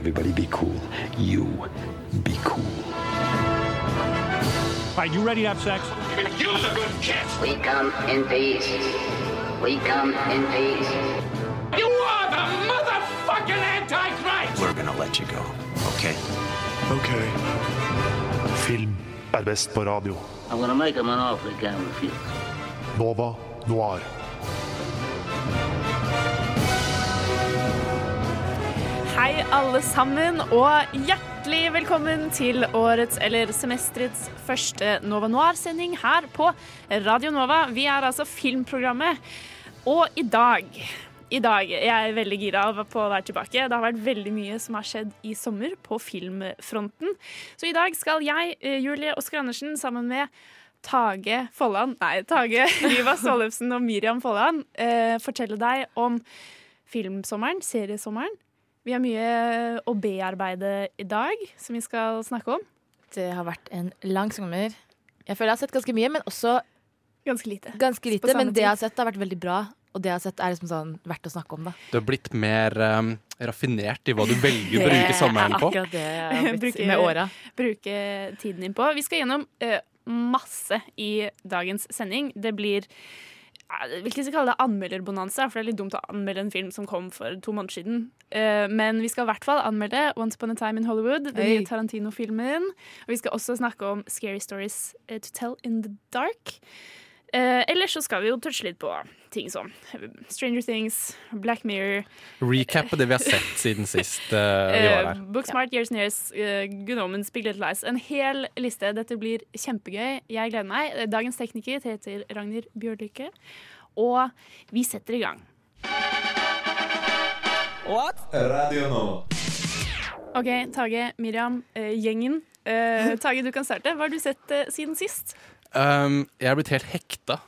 Everybody be cool. You be cool. All right, you ready to have sex? You're the good kid. We come in peace. We come in peace. You are the motherfucking Antichrist! We're gonna let you go, okay? Ok. Film er best på radio. I'm gonna make him an offer he can't refuse. Nova Noir. Hei, alle sammen, og hjertelig velkommen til årets eller semesterets første Nova Noir-sending her på Radio Nova. Vi er altså filmprogrammet, og i dag i dag, Jeg er veldig gira på å være tilbake. Det har vært veldig mye som har skjedd i sommer på filmfronten. Så i dag skal jeg, eh, Julie Oskar Andersen, sammen med Tage Folland Nei, Tage Liva Sollefsen og Miriam Folland eh, fortelle deg om filmsommeren, seriesommeren. Vi har mye å bearbeide i dag, som vi skal snakke om. Det har vært en lang sommer. Jeg føler jeg har sett ganske mye, men også Ganske lite. ganske lite. Men det jeg har sett, har vært veldig bra. Og det jeg har sett, er liksom sånn verdt å snakke om, da. Du har blitt mer um, raffinert i hva du velger å bruke sommeren på. akkurat det jeg har blitt med åra. Bruke tiden din på. Vi skal gjennom uh, masse i dagens sending. Det blir jeg vil ikke kalle det anmelderbonanza, for det er litt dumt å anmelde en film som kom for to måneder siden. Uh, men vi skal i hvert fall anmelde Once Upon a Time in Hollywood, den nye Tarantino-filmen. Og vi skal også snakke om Scary Stories eh, to Tell in the Dark. Eh, ellers så skal vi jo touche litt på ting som Stranger Things, Black Mirror, Recappe det vi har sett siden sist uh, vi var Eh, her. Booksmart, Years and Years, uh, Good Omens, Big Little Lies. En hel liste. Dette blir kjempegøy. Jeg gleder meg. Dagens tekniker heter Ragnhild Bjørlykke. Og vi setter i gang. Radio nå. OK, Tage, Miriam, uh, gjengen. Eh, Tage, du kan starte. Hva har du sett siden sist? Um, jeg er blitt helt hekta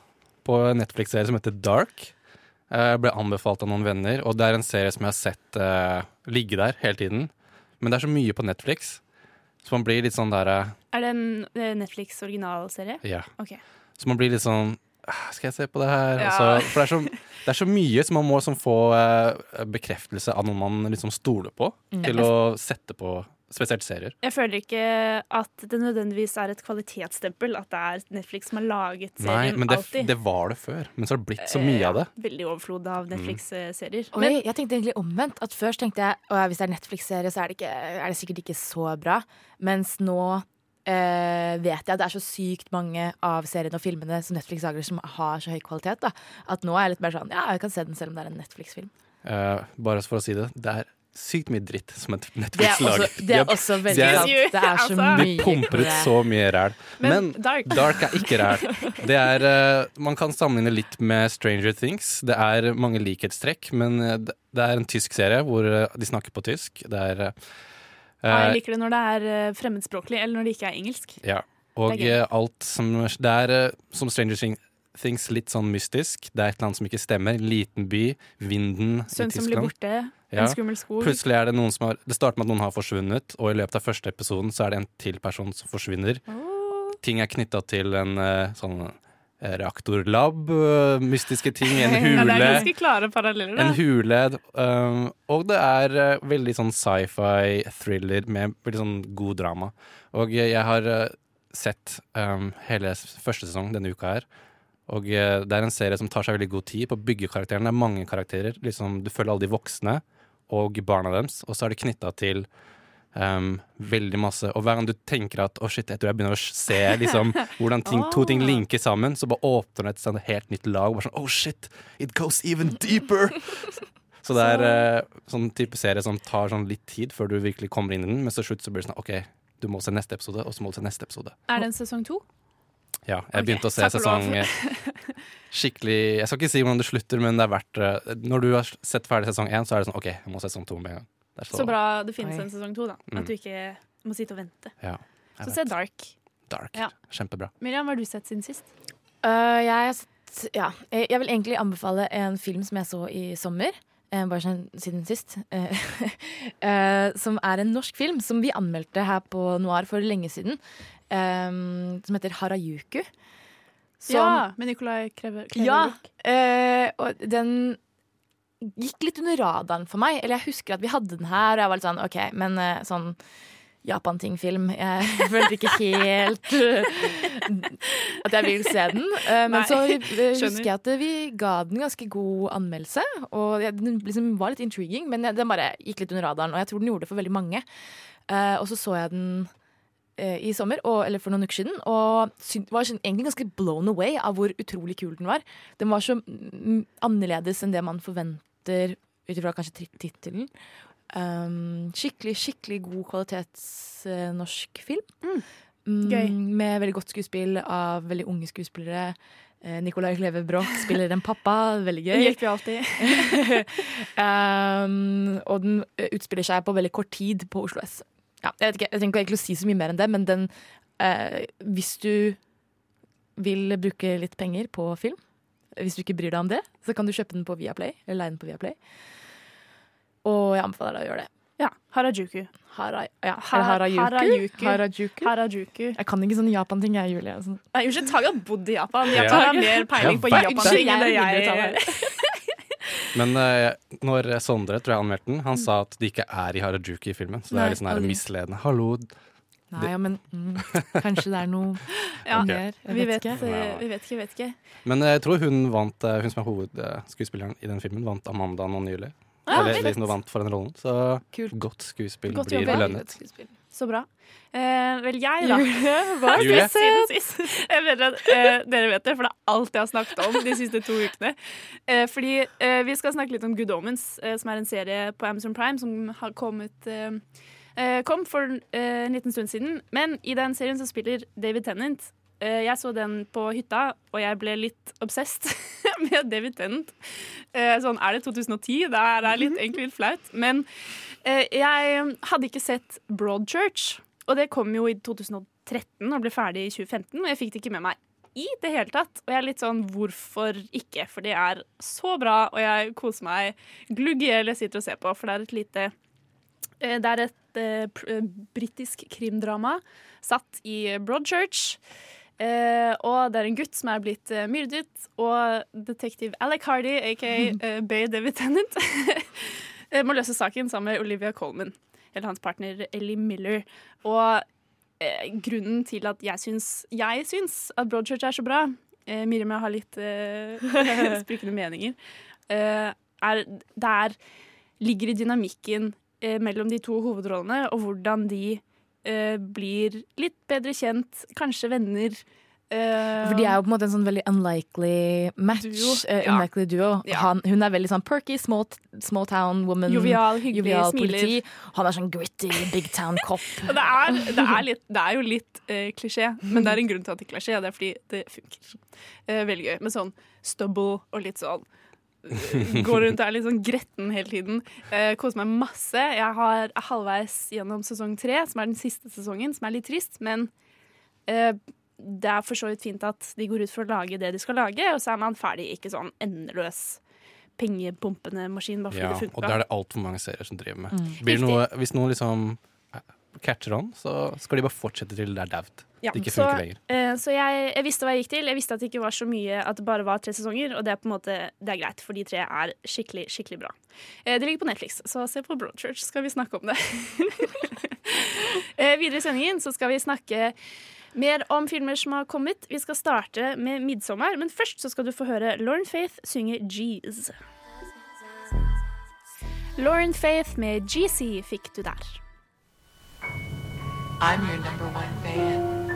på en Netflix-serie som heter Dark. Eh, Jeg ble anbefalt av noen venner, og det er en serie som jeg har sett uh, ligge der hele tiden. Men det er så mye på Netflix, så man blir litt sånn der uh, Er det en Netflix originalserie? Ja. Okay. Så man blir litt sånn «Ah, Skal jeg se på det her? Ja. Og så, for det er, så, det er så mye, så man må liksom få uh, bekreftelse av noen man liksom stoler på, Mm. til å sette på spesielt serier. Jeg føler ikke at det nødvendigvis er et kvalitetsstempel at det er Netflix som har laget Nei, serien men det, alltid. det var det før. Men så har det blitt så mye av det. Eh, Veldig overflod av Netflix-serier. Oi, jeg tenkte egentlig omvendt. At Først tenkte jeg at hvis det er Netflix-serie, så er det, ikke, er det sikkert ikke så bra. Mens nå eh, vet jeg at det er så sykt mange av seriene og filmene som Netflix lager som har så høy kvalitet. Da. At nå er jeg litt mer sånn ja, jeg kan se den selv om det er en Netflix-film. Uh, bare for å si det, det er sykt mye dritt som et Det er også, det er også veldig sant. Det er så mye De pumper ut så mye ræl. Men Men Dark. Dark er ikke ræl. Det er, uh, man kan sammenligne litt med Stranger Things. Det er mange likhetstrekk, men eh, det er en tysk serie hvor eh, de snakker på tysk. Det er uh, Ja, jeg liker det når det er fremmedspråklig, eller når det ikke er engelsk. Ja. Og Det er alt som Det er uh, som Stranger Things Things litt sånn mystisk. Det er et eller annet som ikke stemmer. Liten by, vinden i Sønn som blir Tyskland. borte, Ja. en skummel skog. Plutselig er det noen som har Det starter med at noen har forsvunnet, og i løpet av første episoden så er det en til person som forsvinner. Ting er knytta til en eh, sånn eh, reaktorlab, eh, mystiske ting, en Ja, det er hule. klare paralleller, da. En hule, um, og det er veldig sånn sci-fi thriller med veldig sånn god drama. Og jeg har sett um, hele første sesong denne uka her. Og det er en serie som tar seg veldig god tid på å bygge karakterene. Det er mange karakterer. Liksom, du følger alle de voksne og barna deres, og så er det knytta til um, veldig masse. Og hver gang du tenker at å shit, jeg tror jeg begynner å se liksom, hvordan ting, to ting linker sammen, så bare åpner det et helt nytt lag. Og Bare sånn, oh shit, it goes even deeper! Så det er uh, sånn type serie som tar sånn litt tid før du virkelig kommer inn i den, men til slutt så blir det sånn OK, du må se neste episode, og så må du se neste episode. Er det en sesong to? Ja, jeg okay, begynte å se sesong eh, skikkelig Jeg skal ikke si hvordan det slutter, men det er verdt det. Når du har sett ferdig sesong én, så er det sånn OK, jeg må se sesong to med en gang. Det er Så bra det finnes Oi. en sesong to, da. Mm. At du ikke må sitte og vente. Ja, Så vet. se Dark. Dark. Ja. Kjempebra. Miriam, hva har du sett siden sist? Uh, jeg, har sett- ja, jeg vil egentlig anbefale en film som jeg så i sommer. eh, Bare sånn siden sist. eh, eh, som er en norsk film som vi anmeldte her på Noir for lenge siden. eh, som heter Harajuku. Som, ja, med Nicolai Kreve. Ja, eh, og den gikk litt under radaren for meg. Eller jeg husker at vi hadde den her, og jeg var litt sånn OK, men eh, sånn Japan-ting-film. Jeg følte ikke helt at jeg vil se den. Eh, Men Nei, så eh, husker jeg at vi ga den ganske god anmeldelse. Og den liksom var litt intriguing, men den bare gikk litt under radaren. Og jeg tror den gjorde det for veldig mange. Eh, Og så så jeg den eh, i sommer, og, eller for noen uker siden, og var sånn egentlig ganske blown away av hvor utrolig kul den var. Den var så mm, annerledes enn det man forventer ut ifra kanskje tit- tittelen. Um, skikkelig, skikkelig god kvalitets uh, norsk film. Mm, Gøy. Med veldig godt skuespill av veldig unge skuespillere. Eh, Nicolai Kleve Broch spiller en pappa. Veldig gøy. gikk vi alltid. um, og den eh, utspiller seg på veldig kort tid på Oslo S. Ja, jeg vet ikke, jeg trenger ikke egentlig å si så mye mer enn det, men den eh, Hvis du vil bruke litt penger på film, hvis du ikke bryr deg om det, så kan du kjøpe den på Viaplay, eller leie den på Viaplay. Og jeg anbefaler deg å gjøre det. Ja. Harajuku. Hara, ja, Ha- Harajuku. Harajuku. Harajuku. Harajuku. Jeg kan ikke sånne Japan-ting, jeg, Julie. Sånn. Nei, Unnskyld, Tage har bodd i Japan. Jeg Japan har mer peiling på Japan-ting enn det Jeg. Men uh, når Sondre tror jeg anmeldte den, han sa at de ikke er i Harajuku i filmen. Så det Nei, er litt sånn her misledende. Hallo. Nei, ja, men mm, kanskje det er noe Ja, mer. Vi vet ikke. eh, vi vet ikke, vet ikke. Men jeg tror hun vant, eh, hun som er hovedskuespilleren i den filmen, vant Amanda nå nylig. Ja, Eller liksom hun vant for den rollen. Så Kult. godt skuespill Godt blir belønnet. Så bra. Eh, vel, jeg, da. Hva du Julie? sett? Siden sist. Jeg at eh, Dere vet det, for det er alt jeg har snakket om de siste to ukene. Eh, fordi eh, Vi skal snakke litt om Good Omens, eh, som er en serie på Amazon Prime som har kommet kom for en liten stund siden. Men i den serien så spiller David Tennant. Eh, jeg så den på hytta, og jeg ble litt obsessed med David Tennant. Eh, sånn, er det 2010? Det er, det er litt, egentlig litt flaut. Men jeg hadde ikke sett Broadchurch, og det kom jo i 2013 og ble ferdig i 2015, og jeg fikk det ikke med meg i det hele tatt. Og jeg er litt sånn hvorfor ikke? For det er så bra, og jeg koser meg glugg i hjel jeg sitter og ser på, for det er et lite eh, Det er et uh, eh, britisk krimdrama satt i Broadchurch. Uh, og det er en gutt som er blitt uh, myrdet, og detektiv Alec Hardy, aka uh, Bay David Tennant, eh, må løse saken sammen med Olivia Colman, eller hans partner Ellie Miller. Og eh, grunnen til at jeg syns, jeg syns at Broadchurch er så bra eh, Miriam og jeg har litt eh, sprikende meninger. Eh, er, det er, ligger i dynamikken eh, mellom de to hovedrollene, og hvordan de eh, blir litt bedre kjent, kanskje venner. Eh, For de er jo på en måte en sånn veldig unlikely match. Duo, ja. unlikely duo. Ja. Han, hun er veldig sånn perky, small, small town woman. Jovial, hyggelig, jovial smiler. politi. Han er sånn gritty, big town cop. Det er, det er, litt, det er jo litt uh, klisjé, men det er en grunn til at det er klisjé, det er fordi det funker. Uh, veldig gøy med sånn stubble og litt sånn Går rundt og er litt sånn gretten hele tiden. Eh, Koser meg masse. Jeg har halvveis gjennom sesong tre, som er den siste sesongen, som er litt trist, men eh, det er for så vidt fint at de går ut for å lage det de skal lage, og så er man ferdig. Ikke sånn endeløs pengepumpende maskin bare fordi Ja, det funker. og det er det altfor mange serier som driver med. Mm. Blir noe, hvis noen liksom eh, catcher on, så skal de bare fortsette til det er daud. Ja, Det ikke så, lenger. eh, så jeg, jeg visste hva jeg gikk til. Jeg visste at det ikke var så mye At det bare var tre sesonger, og det er på en måte Det er greit, for de tre er skikkelig, skikkelig bra. Eh, det ligger på Netflix, så se på Broadchurch, skal vi snakke om det. eh, videre i sendingen så skal vi snakke mer om filmer som har kommet. Vi skal starte med 'Midsommer', men først så skal du få høre Lauren Faith synge 'G's'. Lauren Faith med 'GC' fikk du der. I'm your number one fan.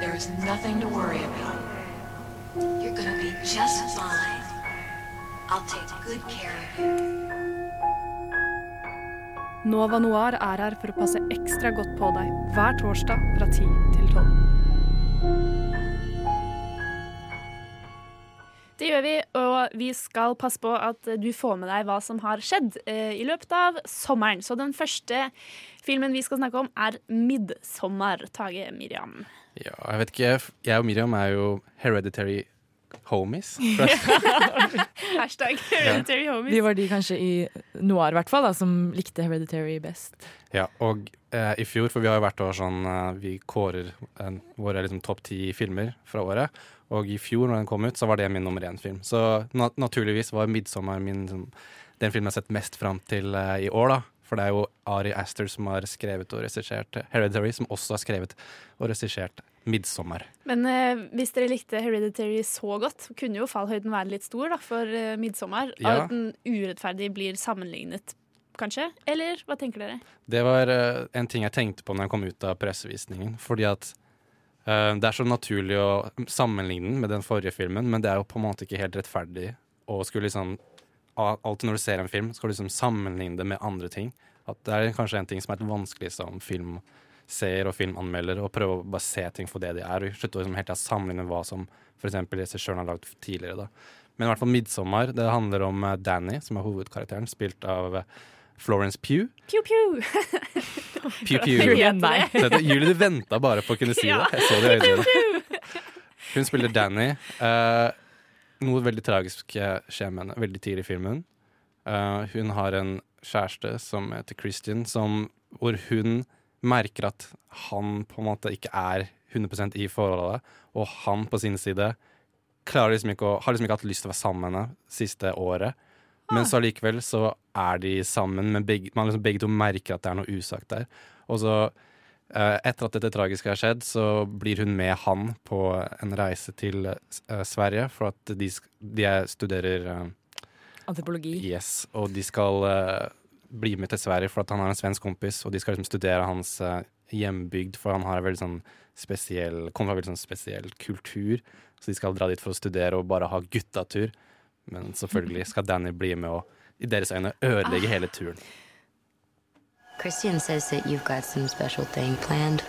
There's nothing to worry about. You're gonna be just fine. I'll take good care of you. Nova Noir er her for å passe ekstra godt på deg hver torsdag fra 10 til 12. Det gjør vi, og vi skal passe på at du får med deg hva som har skjedd eh, i løpet av sommeren. Så den første filmen vi skal snakke om, er 'Midtsommer'. Tage Miriam. Ja, jeg vet ikke, jeg og Miriam er jo Hereditary homies. Hashtag hereditary homies. De var de kanskje i noir, i hvert fall, da, som likte Hereditary best. Ja, og eh, i fjor, for vi har jo hvert år sånn eh, Vi kårer en, våre liksom, topp ti filmer fra året. Og i fjor, når den kom ut, så var det min nummer én-film. Så na naturligvis var 'Midtsommer' min, liksom, den filmen jeg har sett mest fram til eh, i år, da. For det er jo Ari Aster som har skrevet og regissert 'Hereditary', som også har skrevet og regissert 'Midtsommer'. Men eh, hvis dere likte Hereditary så godt, kunne jo fallhøyden være litt stor da, for eh, Midtsommer. Ja. At den urettferdig blir sammenlignet, kanskje? Eller hva tenker dere? Det var eh, en ting jeg tenkte på når jeg kom ut av pressevisningen. Fordi at eh, det er så naturlig å sammenligne den med den forrige filmen, men det er jo på en måte ikke helt rettferdig å skulle liksom Alltid når du ser en film, skal du liksom sammenligne det med andre ting. At det er kanskje en ting som er litt vanskelig som filmseer og filmanmelder, og prøve å bare se ting for det de er, og slutte å liksom helt sammenligne hva som f.eks. regissøren har lagd tidligere. da. Men i hvert fall 'Midtsommer' det handler om eh, Danny, som er hovedkarakteren, spilt av eh, Florence Pugh. Pew, pew! Pew, pew. Nei. Julie, du venta bare på å kunne si det. Jeg så det i øynene. Hun spiller Danny. Uh, noe veldig tragisk skjer med henne veldig tidlig i filmen. Uh, hun har en kjæreste som heter Christian, som, hvor hun merker at han på en måte ikke er 100% i forholdet, og han på sin side liksom ikke å, har liksom ikke hatt lyst til å være sammen med henne siste året. Men så allikevel så er de sammen, men begge, man liksom begge to merker at det er noe usagt der. Og så, eh, etter at dette tragiske har skjedd, så blir hun med han på en reise til eh, Sverige, for at de, de er, studerer eh, Antropologi. Yes, og de skal bli med til Sverige for at han har en svensk kompis, og de skal liksom studere hans eh, hjembygd, for han har en veldig sånn spesiell, kommer fra en veldig sånn spesiell kultur, så de skal dra dit for å studere og bare ha guttatur. Men selvfølgelig skal Danny bli med og i deres øyne ødelegge hele turen. Christian says that you've got some special thing planned.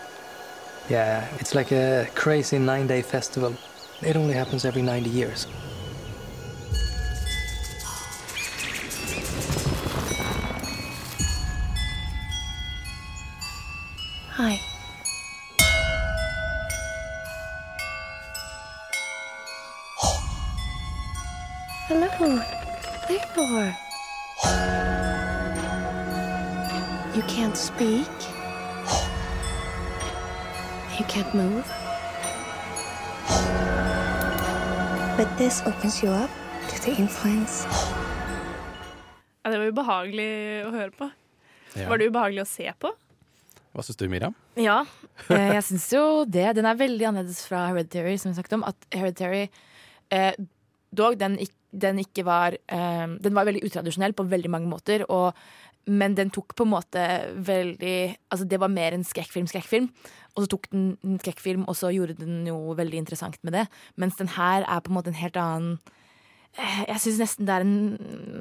Yeah, it's like a crazy nine day festival. It only happens every 90 years. Hi. Hello. Theodore. You can't speak. You can't move. But this opens you up to the influence. Ja, det var ubehagelig å høre på. Ja. Var det ubehagelig å se på? Hva syns du, Miriam? Ja, eh, jeg syns jo det. Den er veldig annerledes fra Hereditary, som vi snakket om. At Hereditary eh, dog den, den ikke var eh, Den var veldig utradisjonell på veldig mange måter. Og, men den tok på en måte veldig Altså, det var mer en skrekkfilm, skrekkfilm. Og så tok den en skrekkfilm, og så gjorde den noe veldig interessant med det. Mens den her er på en måte en helt annen Jeg syns nesten det er en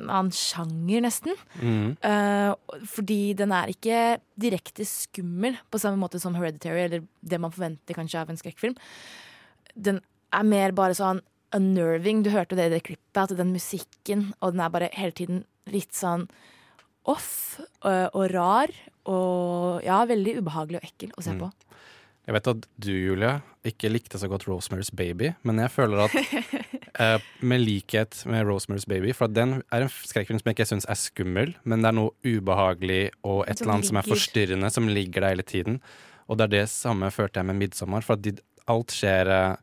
annen sjanger, nesten. Mm. Uh, fordi den er ikke direkte skummel på samme måte som Hereditary, eller det man forventer kanskje av en skrekkfilm. Den er mer bare sånn unnerving. Du hørte det i det klippet, at den musikken, og den er bare hele tiden litt sånn off og, og rar. Og ja, veldig ubehagelig og ekkel å se Mm. på. Jeg vet at du, Julie, ikke likte så godt Rosemary's Baby, men jeg føler at eh, med likhet med Rosemary's Baby For den er en skrekkfilm som jeg ikke syns er skummel, men det er noe ubehagelig og et eller annet som er forstyrrende, som ligger der hele tiden. Og det er det samme følte jeg med 'Midtsommer', for de, alt skjer eh,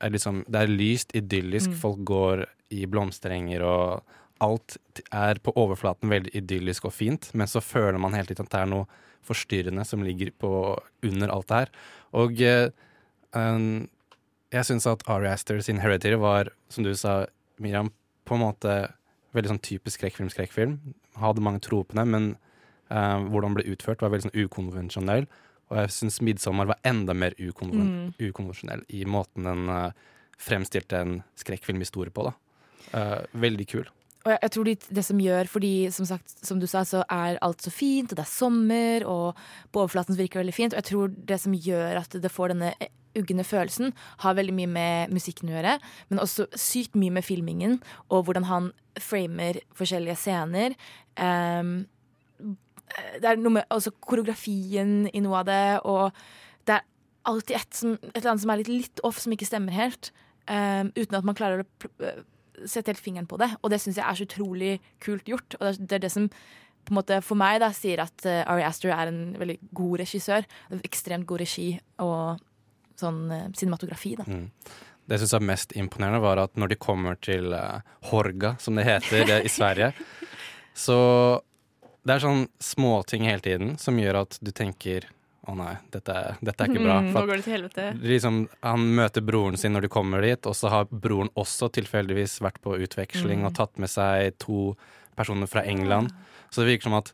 er liksom, Det er lyst, idyllisk, Mm. folk går i blomsterenger og Alt er på overflaten veldig idyllisk og fint, men så føler man hele tiden at det er noe forstyrrende som ligger på, under alt det her. Og um, jeg syns at Ari Aster sin 'Hereditary' var, som du sa, Miriam, på en måte veldig sånn typisk skrekkfilm, skrekkfilm. Hadde mange tropene, men uh, hvordan den ble utført, var veldig sånn ukonvensjonell. Og jeg syns 'Midtsommer' var enda mer ukonven Mm. ukonvensjonell i måten den uh, fremstilte en skrekkfilmhistorie på. da. Uh, veldig kul. Og jeg, jeg tror det, det som gjør, fordi som sagt, som du sa, så er alt så fint, og det er sommer, og på overflaten virker veldig fint. Og jeg tror det som gjør at det får denne ugne følelsen, har veldig mye med musikken å gjøre, men også sykt mye med filmingen, og hvordan han framer forskjellige scener. Um, det er noe med også koreografien i noe av det, og det er alltid et, som, et eller annet som er litt, litt off, som ikke stemmer helt. Um, uten at man klarer å sette helt fingeren på det. Og det syns jeg er så utrolig kult gjort. Og det er- det som på en måte for meg da sier at uh, Ari Aster er en veldig god regissør. Ekstremt god regi og sånn uh, cinematografi, da. Mm. Det jeg syns er mest imponerende, var at når de kommer til uh, Horga, som det heter det, i Sverige, så det er sånn småting hele tiden som gjør at du tenker å nei, dette, dette er ikke bra. Mm, nå går det til helvete. liksom, han møter broren sin når de kommer dit, og så har broren også tilfeldigvis vært på utveksling Mm. og tatt med seg to personer fra England. Så det virker som at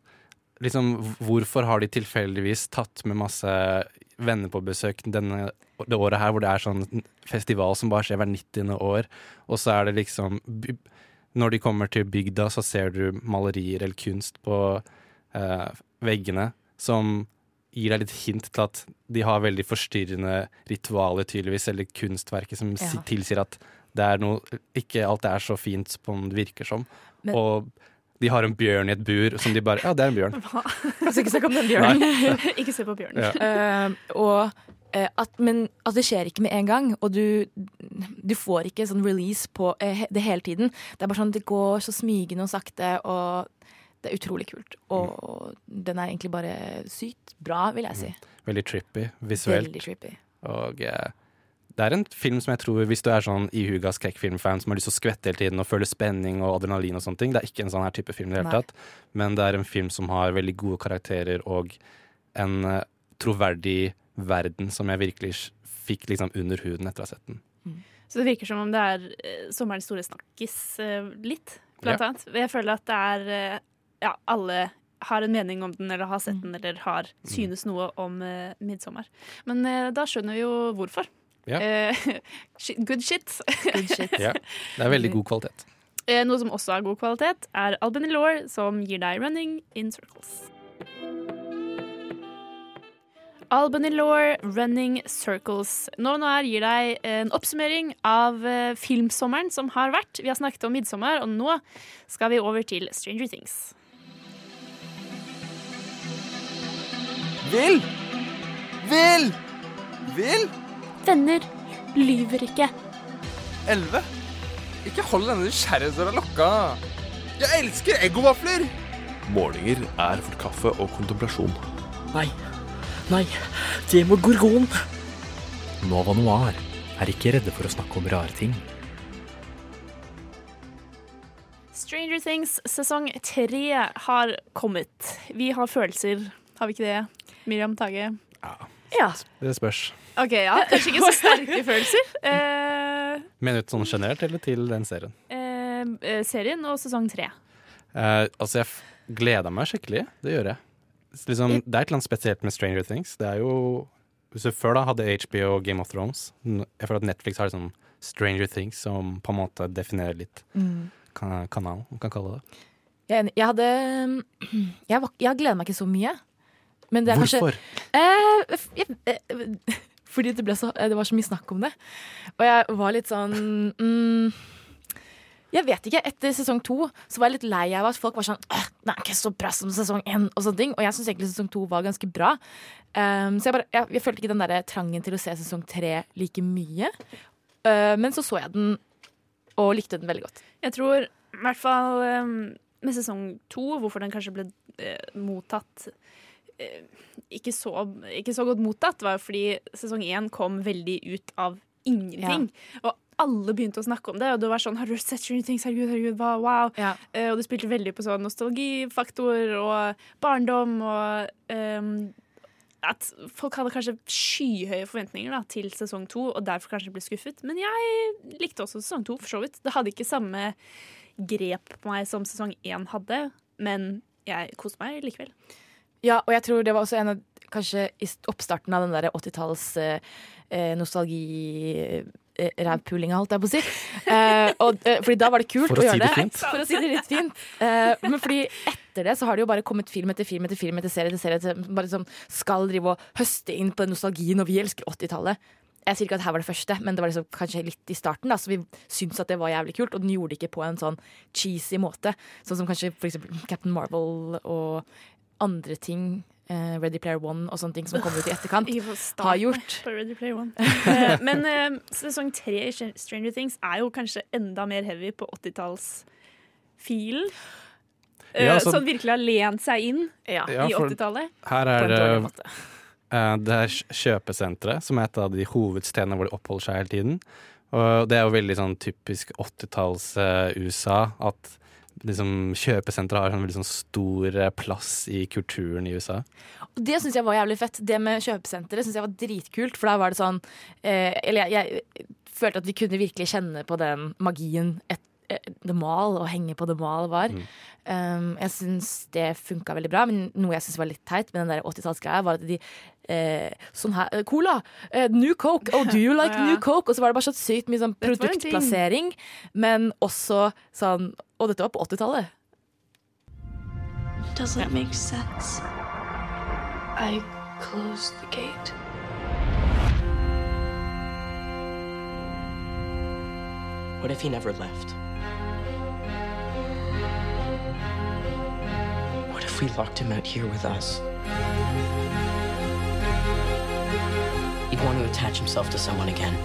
liksom, hvorfor har de tilfeldigvis tatt med masse venner på besøk denne, det året her, hvor det er sånn festival som bare skjer hver 90. år, og så er det liksom Når de kommer til bygda, så ser du malerier eller kunst på eh, veggene som gir deg litt hint til at de har veldig forstyrrende ritualer, tydeligvis, eller kunstverket som Ja. tilsier at det er noe Ikke alt er så fint som det virker som. Men- og de har en bjørn i et bur som de bare Ja, det er en bjørn. Skal ikke snakk om den bjørnen. ikke se på bjørnen. Ja. Uh, og eh, at, men at det skjer ikke med en gang, og du, du får ikke sånn release på eh, det hele tiden. Det er bare sånn, at det går så smygende og sakte, og det er utrolig kult. Og den er egentlig bare sykt bra, vil jeg si. Veldig trippy visuelt. Veldig trippy. Og eh, det er en film som jeg tror, hvis du er sånn ihuga skrekkfilmfan som har lyst til å skvette hele tiden og føle spenning og adrenalin og sånne ting, det er ikke en sånn her type film i det hele tatt. Men det er en film som har veldig gode karakterer og en eh, troverdig verden som jeg virkelig fikk liksom under huden etter å ha sett den. Så det virker som om det er eh, sommerens store snakkis eh, litt, blant Ja. annet. Jeg føler at det er eh, Ja, alle har en mening om den, eller har sett den, eller har synes noe om uh, 'Midtsommer'. Men uh, da skjønner vi jo hvorfor. Ja. Uh, good shit. Good shit. Ja, det er veldig god kvalitet. Uh, Noe som også har god kvalitet, er Albany Law, som gir deg 'Running in Circles'. Albany Law, 'Running Circles'. Nå og Noir gir deg en oppsummering av filmsommeren som har vært. Vi har snakket om 'Midtsommer', og nå skal vi over til 'Stranger Things'. Vil! Vil! Vil! Venner lyver ikke. Elleve? Ikke hold denne nysgjerrighetsdøra lukka. Jeg elsker eggovafler! Målinger er for kaffe og kontemplasjon. Nei. Nei. Det må gorgon. Nova Noir er ikke redde for å snakke om rare ting. Stranger Things sesong tre har kommet. Vi har følelser, har vi ikke det? Miriam Tage? Ja. Det spørs. OK, ja. Kanskje ikke så sterke følelser. Eh, Mener du sånn generelt, eller til den serien? eh, eh, serien og sesong tre. Eh, altså, jeg gleder meg skikkelig. Det gjør jeg. Liksom, det er et eller annet spesielt med Stranger Things. Det er jo Hvis du før da hadde HBO og Game of Thrones Jeg føler at Netflix har liksom Stranger Things som på en måte definerer litt Mm. kanalen, kanal, man kan kalle det. Jeg er enig. Jeg hadde Jeg, var, jeg gleder meg ikke så mye. Men det er Hvorfor? kanskje eh, jeg, eh, Fordi det, ble så, eh, det var så mye snakk om det. Og jeg var litt sånn mm, Jeg vet ikke. Etter sesong to så var jeg litt lei av at folk var sånn «Åh, Den er ikke så bra som sesong én, og sånne ting. Og jeg syns egentlig sesong to var ganske bra. Um, så jeg, bare, jeg, jeg følte ikke den der trangen til å se sesong tre like mye. Uh, men så så jeg den, og likte den veldig godt. Jeg tror i hvert fall um, med sesong to, hvorfor den kanskje ble uh, mottatt ikke, så, ikke så godt mottatt, var jo fordi sesong én kom veldig ut av ingenting. Og alle begynte å snakke om det, og det var sånn Har du sett Stranger Things? Herregud, herregud, wow. wow. Uh, og det spilte veldig på sånn nostalgifaktor og barndom og um, at folk hadde kanskje skyhøye forventninger da, til sesong to, og derfor kanskje ble skuffet. Men jeg likte også sesong to, for så vidt. Det hadde ikke samme grep på meg som sesong én hadde, men jeg koste meg likevel. Ja, og jeg tror det var også en av Kanskje i oppstarten av den der 80-talls eh, eh, nostalgi-rævpulinga, holdt jeg på å si. Eh, og, eh, fordi da var det kult For å å si gjøre det det. fint. For å si det litt fint. Eh, men fordi etter det så har det jo bare kommet film etter film etter film etter serie etter serie som bare sånn skal drive og høste inn på den nostalgien, og vi elsker 80-tallet. Jeg sier ikke at her var det første, men det var liksom kanskje litt i starten. Da, så vi syntes at det var jævlig kult, og den gjorde det ikke på en sånn cheesy måte. Sånn som kanskje for eksempel Captain Marvel og andre ting, eh, Ready Player One og sånne ting som kommer ut i etterkant, har gjort. På Ready Player One. Eh, Men uh, sesong tre i Stranger Things er jo kanskje enda mer heavy på 80-tallsfilen. Uh, Ja, altså- Som virkelig har lent seg inn Ja, i 80-tallet. Her er det uh, eh, det er kjøpesenteret, som er et av de hovedstedene hvor de oppholder seg hele tiden. Og det er jo veldig sånn typisk 80-talls-USA at liksom kjøpesentre har en veldig sånn stor eh, plass i kulturen i USA. Og det syns jeg var jævlig fett. Det med kjøpesenteret syns jeg var dritkult. For da var det sånn eh, Eller jeg, jeg følte at vi kunne virkelig kjenne på den magien et, et, The Mall, å henge på The Mall var. Mm. Um, jeg syns det funka veldig bra, men noe jeg syns var litt teit med den der 80-tallsgreia, var at de eh, Sånn her eh, Cola! Eh, new Coke! Oh, do you like Ja. new Coke? Og så var det bare så sykt mye sånn produktplassering, men også sånn Og dette var på 80-tallet. Doesn't make sense. I closed the gate. What if he never left? What if we locked him out here with us? He'd want to attach himself to someone again.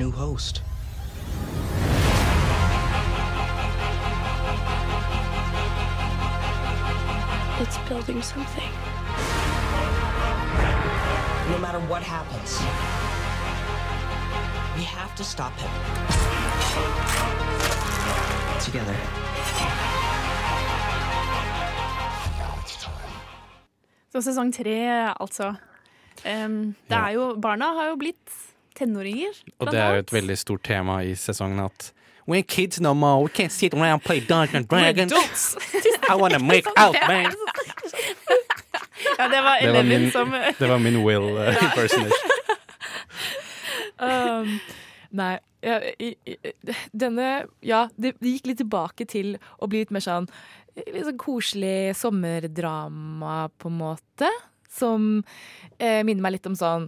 New host. It's building something. No matter what happens, we have to stop him. Together. Så sesong tre, altså. Em, det Ja. er jo, barna har jo blitt tenåringer. Og det er jo et veldig stort tema i sesongen at We're kids no more. We can't sit around and play Dungeons and Dragons. I wanna make out, man. Ja, det var Det var min, som det var min Will uh, impersonation. Um, nei ja, i, i, Denne Ja, det, det gikk litt tilbake til å bli litt mer sånn Litt sånn koselig sommerdrama, på en måte. Som eh, minner meg litt om sånn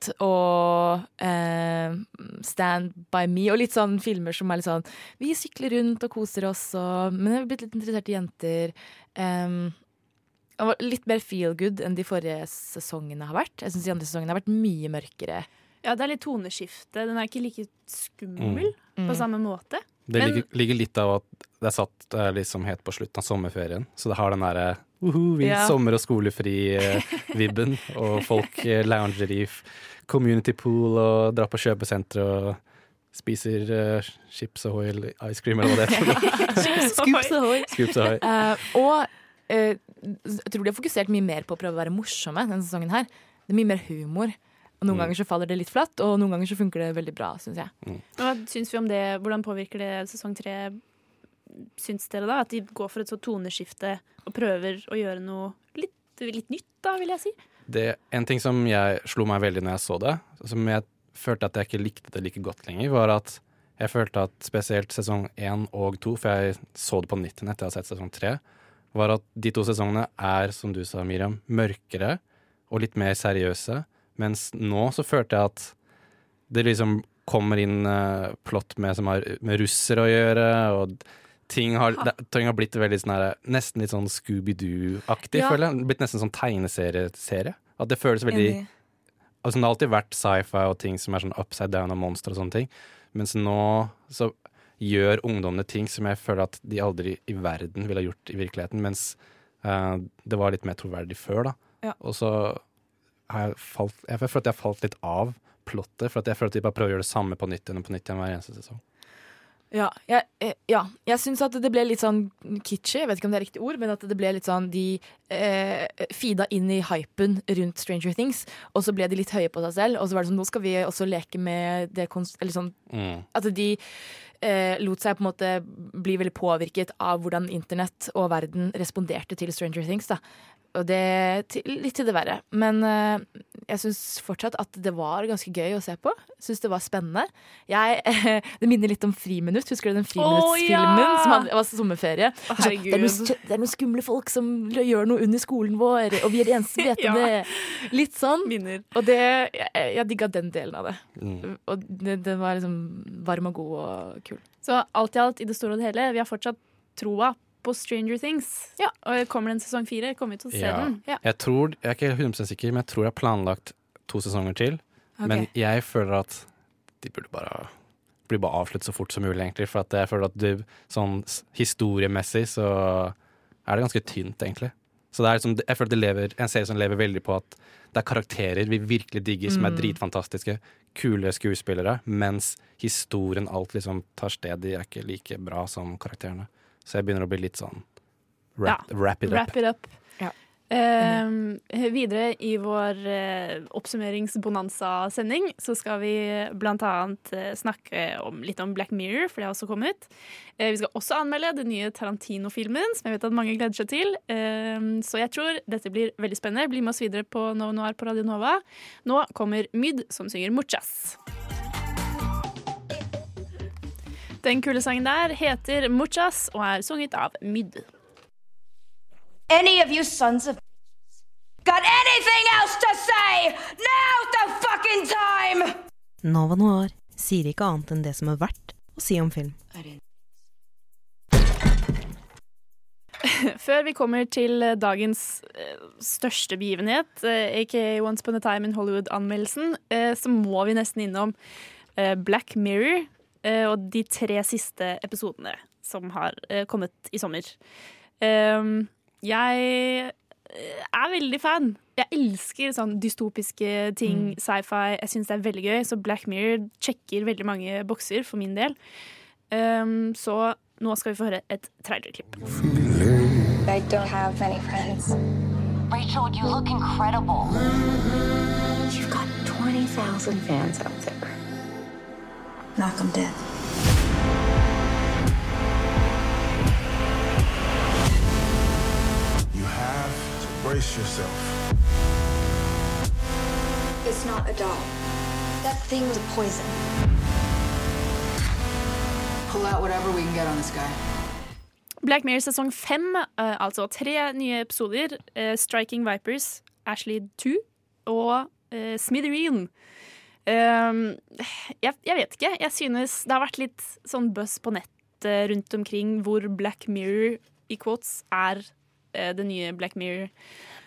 It og eh, Stand by me, og litt sånn filmer som er litt sånn Vi sykler rundt og koser oss, og, men jeg har blitt litt interessert i jenter. Um, litt mer feel good enn de forrige sesongene har vært. Jeg syns de andre sesongene har vært mye mørkere. Ja, det er litt toneskifte. Den er ikke like skummel Mm. på Mm. samme måte. Det Men- ligger, ligger litt av at det er satt eh, liksom helt på slutten av sommerferien, så det har den derre uhu, vi Ja. sommer- og skolefri-vibben, og folk eh, lounger i community pool og drar på kjøpesenter og spiser uh, chips og hoil ice cream eller hva det heter. Scoops Ahoy. Ahoy. Eh, og uh, jeg tror de har fokusert mye mer på å prøve å være morsomme denne sesongen her. Det er mye mer humor. Og Noen Mm. ganger så faller det litt flatt, og noen ganger så funker det veldig bra, Synes jeg. Mm. Hva syns vi om det? Hvordan påvirker det sesong tre? Syns dere da at de går for et sånt toneskifte og prøver å gjøre noe litt, litt nytt, da, vil jeg si? Det, en ting som jeg slo meg veldig når jeg så det, som jeg følte at jeg ikke likte det like godt lenger, var at jeg følte at spesielt sesong én og to, for jeg så det på nytt igjen etter å ha sett sesong tre, var at de to sesongene er, som du sa, Miriam, mørkere og litt mer seriøse. Mens nå så følte jeg at det liksom kommer inn uh, plott med, som har med russere å gjøre, og ting har, det, ting har blitt veldig sånn her, nesten litt sånn Scooby-Doo-aktig, Ja. føler jeg. Blitt nesten sånn tegneserie. At det føles veldig Altså Det har alltid vært sci-fi og ting som er sånn upside down og monstre og sånne ting. Mens nå så gjør ungdommene ting som jeg føler at de aldri i verden ville ha gjort i virkeligheten. Mens uh, det var litt mer troverdig før, da. Ja. Og så har jeg falt Jeg føler at jeg har falt litt av plottet. For jeg føler at de bare prøver å gjøre det samme på nytt igjen og på nytt igjen hver eneste sesong. Ja, jeg, eh, ja. jeg syns at det ble litt sånn kitschy, jeg vet ikke om det er riktig ord, men at det ble litt sånn De eh, feeda inn i hypen rundt Stranger Things, og så ble de litt høye på seg selv. Og så var det sånn, nå skal vi også leke med det konst... Eller sånn Mm. At de eh, lot seg på en måte bli veldig påvirket av hvordan internett og verden responderte til Stranger Things. da. Og det til, litt til det verre. Men uh, jeg syns fortsatt at det var ganske gøy å se på. Syns det var spennende. Jeg, det minner litt om Friminutt. Husker du den friminuttsfilmen ja! som hadde, var sommerferie? Oh, Så, det, er noen, det er noen skumle folk som gjør noe under skolen vår, og vi er de eneste som vet om Ja. det. Litt sånn. Og det, jeg, jeg digga den delen av det. Mm. Og det, den var liksom varm og god og kul. Så alt i alt, i det store og det hele, vi har fortsatt troa på Stranger Things. Ja, Og kommer det en sesong fire, kommer vi til å se Ja. den. Jeg tror, jeg er ikke 100 sikker, men jeg tror jeg har planlagt to sesonger til. Okay. Men jeg føler at de burde bare bli bare avslutt så fort som mulig, egentlig. For at jeg føler at du, sånn historiemessig så er det ganske tynt, egentlig. Så det er liksom, jeg føler at det lever, en serie som lever veldig på at det er karakterer vi virkelig digger, som er Mm. dritfantastiske. Kule skuespillere, mens historien, alt liksom tar sted. De er ikke like bra som karakterene. Så jeg begynner å bli litt sånn wrap, Ja, wrap it up. Wrap it up. Eh, videre i vår eh, oppsummeringsbonanza-sending så skal vi blant annet eh, snakke om, litt om Black Mirror, for det har også kommet. Eh, vi skal også anmelde den nye Tarantino-filmen, som jeg vet at mange gleder seg til. Eh, så jeg tror dette blir veldig spennende. Bli med oss videre på Novo Noir på Radio Nova. Nå kommer Myd, som synger Muchas. Den kule sangen der heter Muchas og er sunget av Myd. Any of you sons of got anything else to say? Now's the fucking time! Nova Noir sier ikke annet enn det som er verdt å si om film. Før vi kommer til eh, dagens eh, største begivenhet, eh, aka Once Upon a Time in Hollywood-anmeldelsen, eh, så må vi nesten innom eh, Black Mirror eh, og de tre siste episodene som har eh, kommet i sommer. Um, jeg eh, er veldig fan. Jeg elsker sånn dystopiske ting, sci-fi. Jeg syns det er veldig gøy, så Black Mirror sjekker veldig mange bokser for min del. Um, så nå skal vi få høre et trailerklipp. I don't have many friends. Rachel, you look incredible. You've got 20,000 fans out there. Knock them dead. You have to brace yourself. It's not a doll. That thing was a poison. Pull out whatever we can get on this guy. Black Mirror sesong fem, eh, altså tre nye episoder. eh, Striking Vipers, Ashley 2 og uh, Smithereen. Um, jeg, jeg vet ikke. Jeg synes det har vært litt sånn buzz på nettet rundt omkring hvor Black Mirror i quotes er eh, det nye Black Mirror.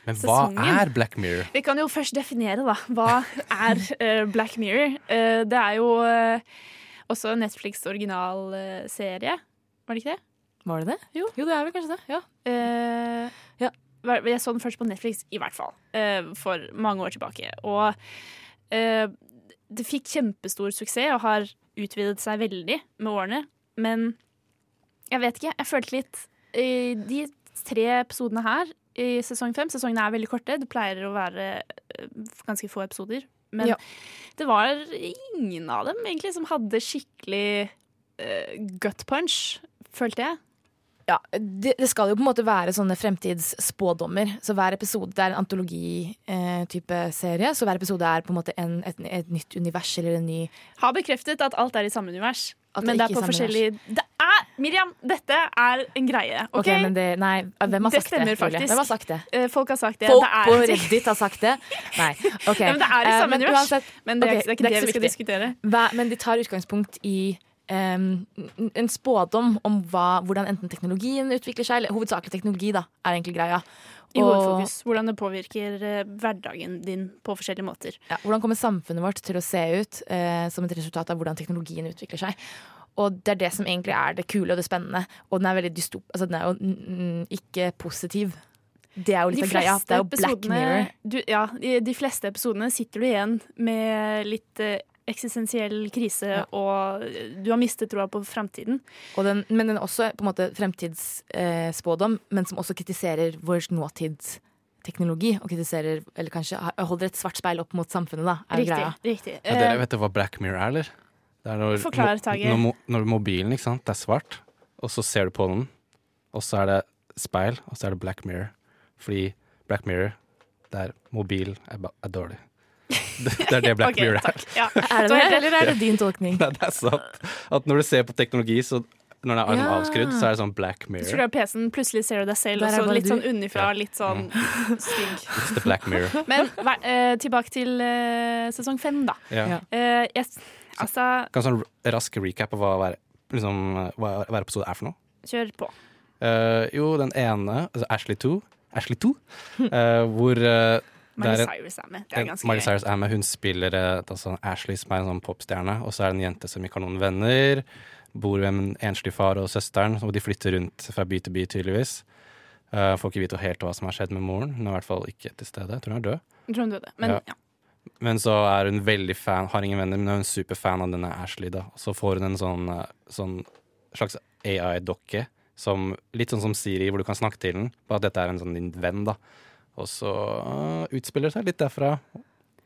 Men hva er Black Mirror? Vi kan jo først definere, da. Hva er eh, Black Mirror? Eh, det er jo eh, også en Netflix originalserie. Var det ikke det? Var det det? Jo, det er vel kanskje det. Ja. ja. Jeg så den først på Netflix, i hvert fall. eh, for mange år tilbake. Og eh, det fikk kjempestor suksess og har utvidet seg veldig med årene. Men jeg vet ikke. Jeg følte litt De tre episodene her i sesong fem Sesongene er veldig korte. Det pleier å være eh, ganske få episoder. Men Ja. det var ingen av dem egentlig som hadde skikkelig uh, gut punch, følte jeg. Ja, det, det skal jo på en måte være sånne fremtidsspådommer. Så hver episode det er en antologitype eh, serie. Så hver episode er på en måte en, et, et nytt univers eller en ny Har bekreftet at alt er i samme univers. Det men det er på er samme forskjellig Det er Miriam, dette er en greie. OK? okay men det, nei, hvem har Det sagt stemmer. Hvem har sagt det? Eh, Folk har sagt det. Folk det er, på Reddit har sagt det? Nei. okay. Ja, men det er i Eh, samme men univers. uansett- Men det er, okay, det er ikke det, vi skal viktig. diskutere. Hva, men de tar utgangspunkt i en spådom om hva, hvordan enten teknologien utvikler seg, eller hovedsakelig teknologi, da, er egentlig greia. I hovedfokus. Hvordan det påvirker eh, hverdagen din på forskjellige måter. Ja, hvordan kommer samfunnet vårt til å se ut eh, som et resultat av hvordan teknologien utvikler seg? Og det er det som egentlig er det kule og det spennende. Og den er veldig dystop... Altså, den er jo ikke positiv. Det er jo litt av greia. Det er jo Black Mirror. Du, ja, de fleste episodene sitter du igjen med litt eh, eksistensiell krise, og du har mistet troa på fremtiden. Og den, men den er også på en måte fremtidsspådom, men som også kritiserer vår nåtidsteknologi. Og kritiserer, eller kanskje holder et svart speil opp mot samfunnet, da. Er Riktig. greia. riktig. Ja, dere Eh, vet hva Black Mirror er, eller? Det er når, Forklar, Tage. Når, når mobilen ikke sant? det er svart, og så ser du på den, og så er det speil, og så er det Black Mirror. Fordi Black Mirror, det er mobil er, er dårlig. Det, det er det Black okay, Mirror er. Ja. Er det det, eller er det din tolkning? Nei, det er sant. At når du ser på teknologi, så når den er Ja. avskrudd, så er det sånn Black mirror. Du tror du er PC-en, plutselig ser du deg selv, og så litt du. sånn unnifra, Ja. litt sånn stygg. It's the Black Mirror. Men eh, tilbake til uh, sesong fem, da. Ja. Uh, yes. altså, Kan sånn rask recap av hva hver, liksom, hva hver episode er for noe? kjør på. Eh, jo, den ene, altså Ashley 2, Ashley 2 eh, hvor det Miley Cyrus er med. Det er ganske Miley. Cyrus er med. Hun spiller altså Ashley, som er en sånn popstjerne. Og så er det en jente som ikke har noen venner. Bor med en enslig far og søsteren, og de flytter rundt fra by til by, tydeligvis. Uh, får ikke vite helt hva som har skjedd med moren. Hun er i hvert fall ikke til stede. Jeg tror hun er død. Jeg tror hun døde. Men Ja. ja. Men så er hun veldig fan, har ingen venner, men er hun superfan av denne Ashley. da Så får hun en sånn, eh, sånn slags AI-dokke, litt sånn som Siri, hvor du kan snakke til den. Bare at dette er en sånn din venn, da. Og så eh, utspiller det seg litt derfra.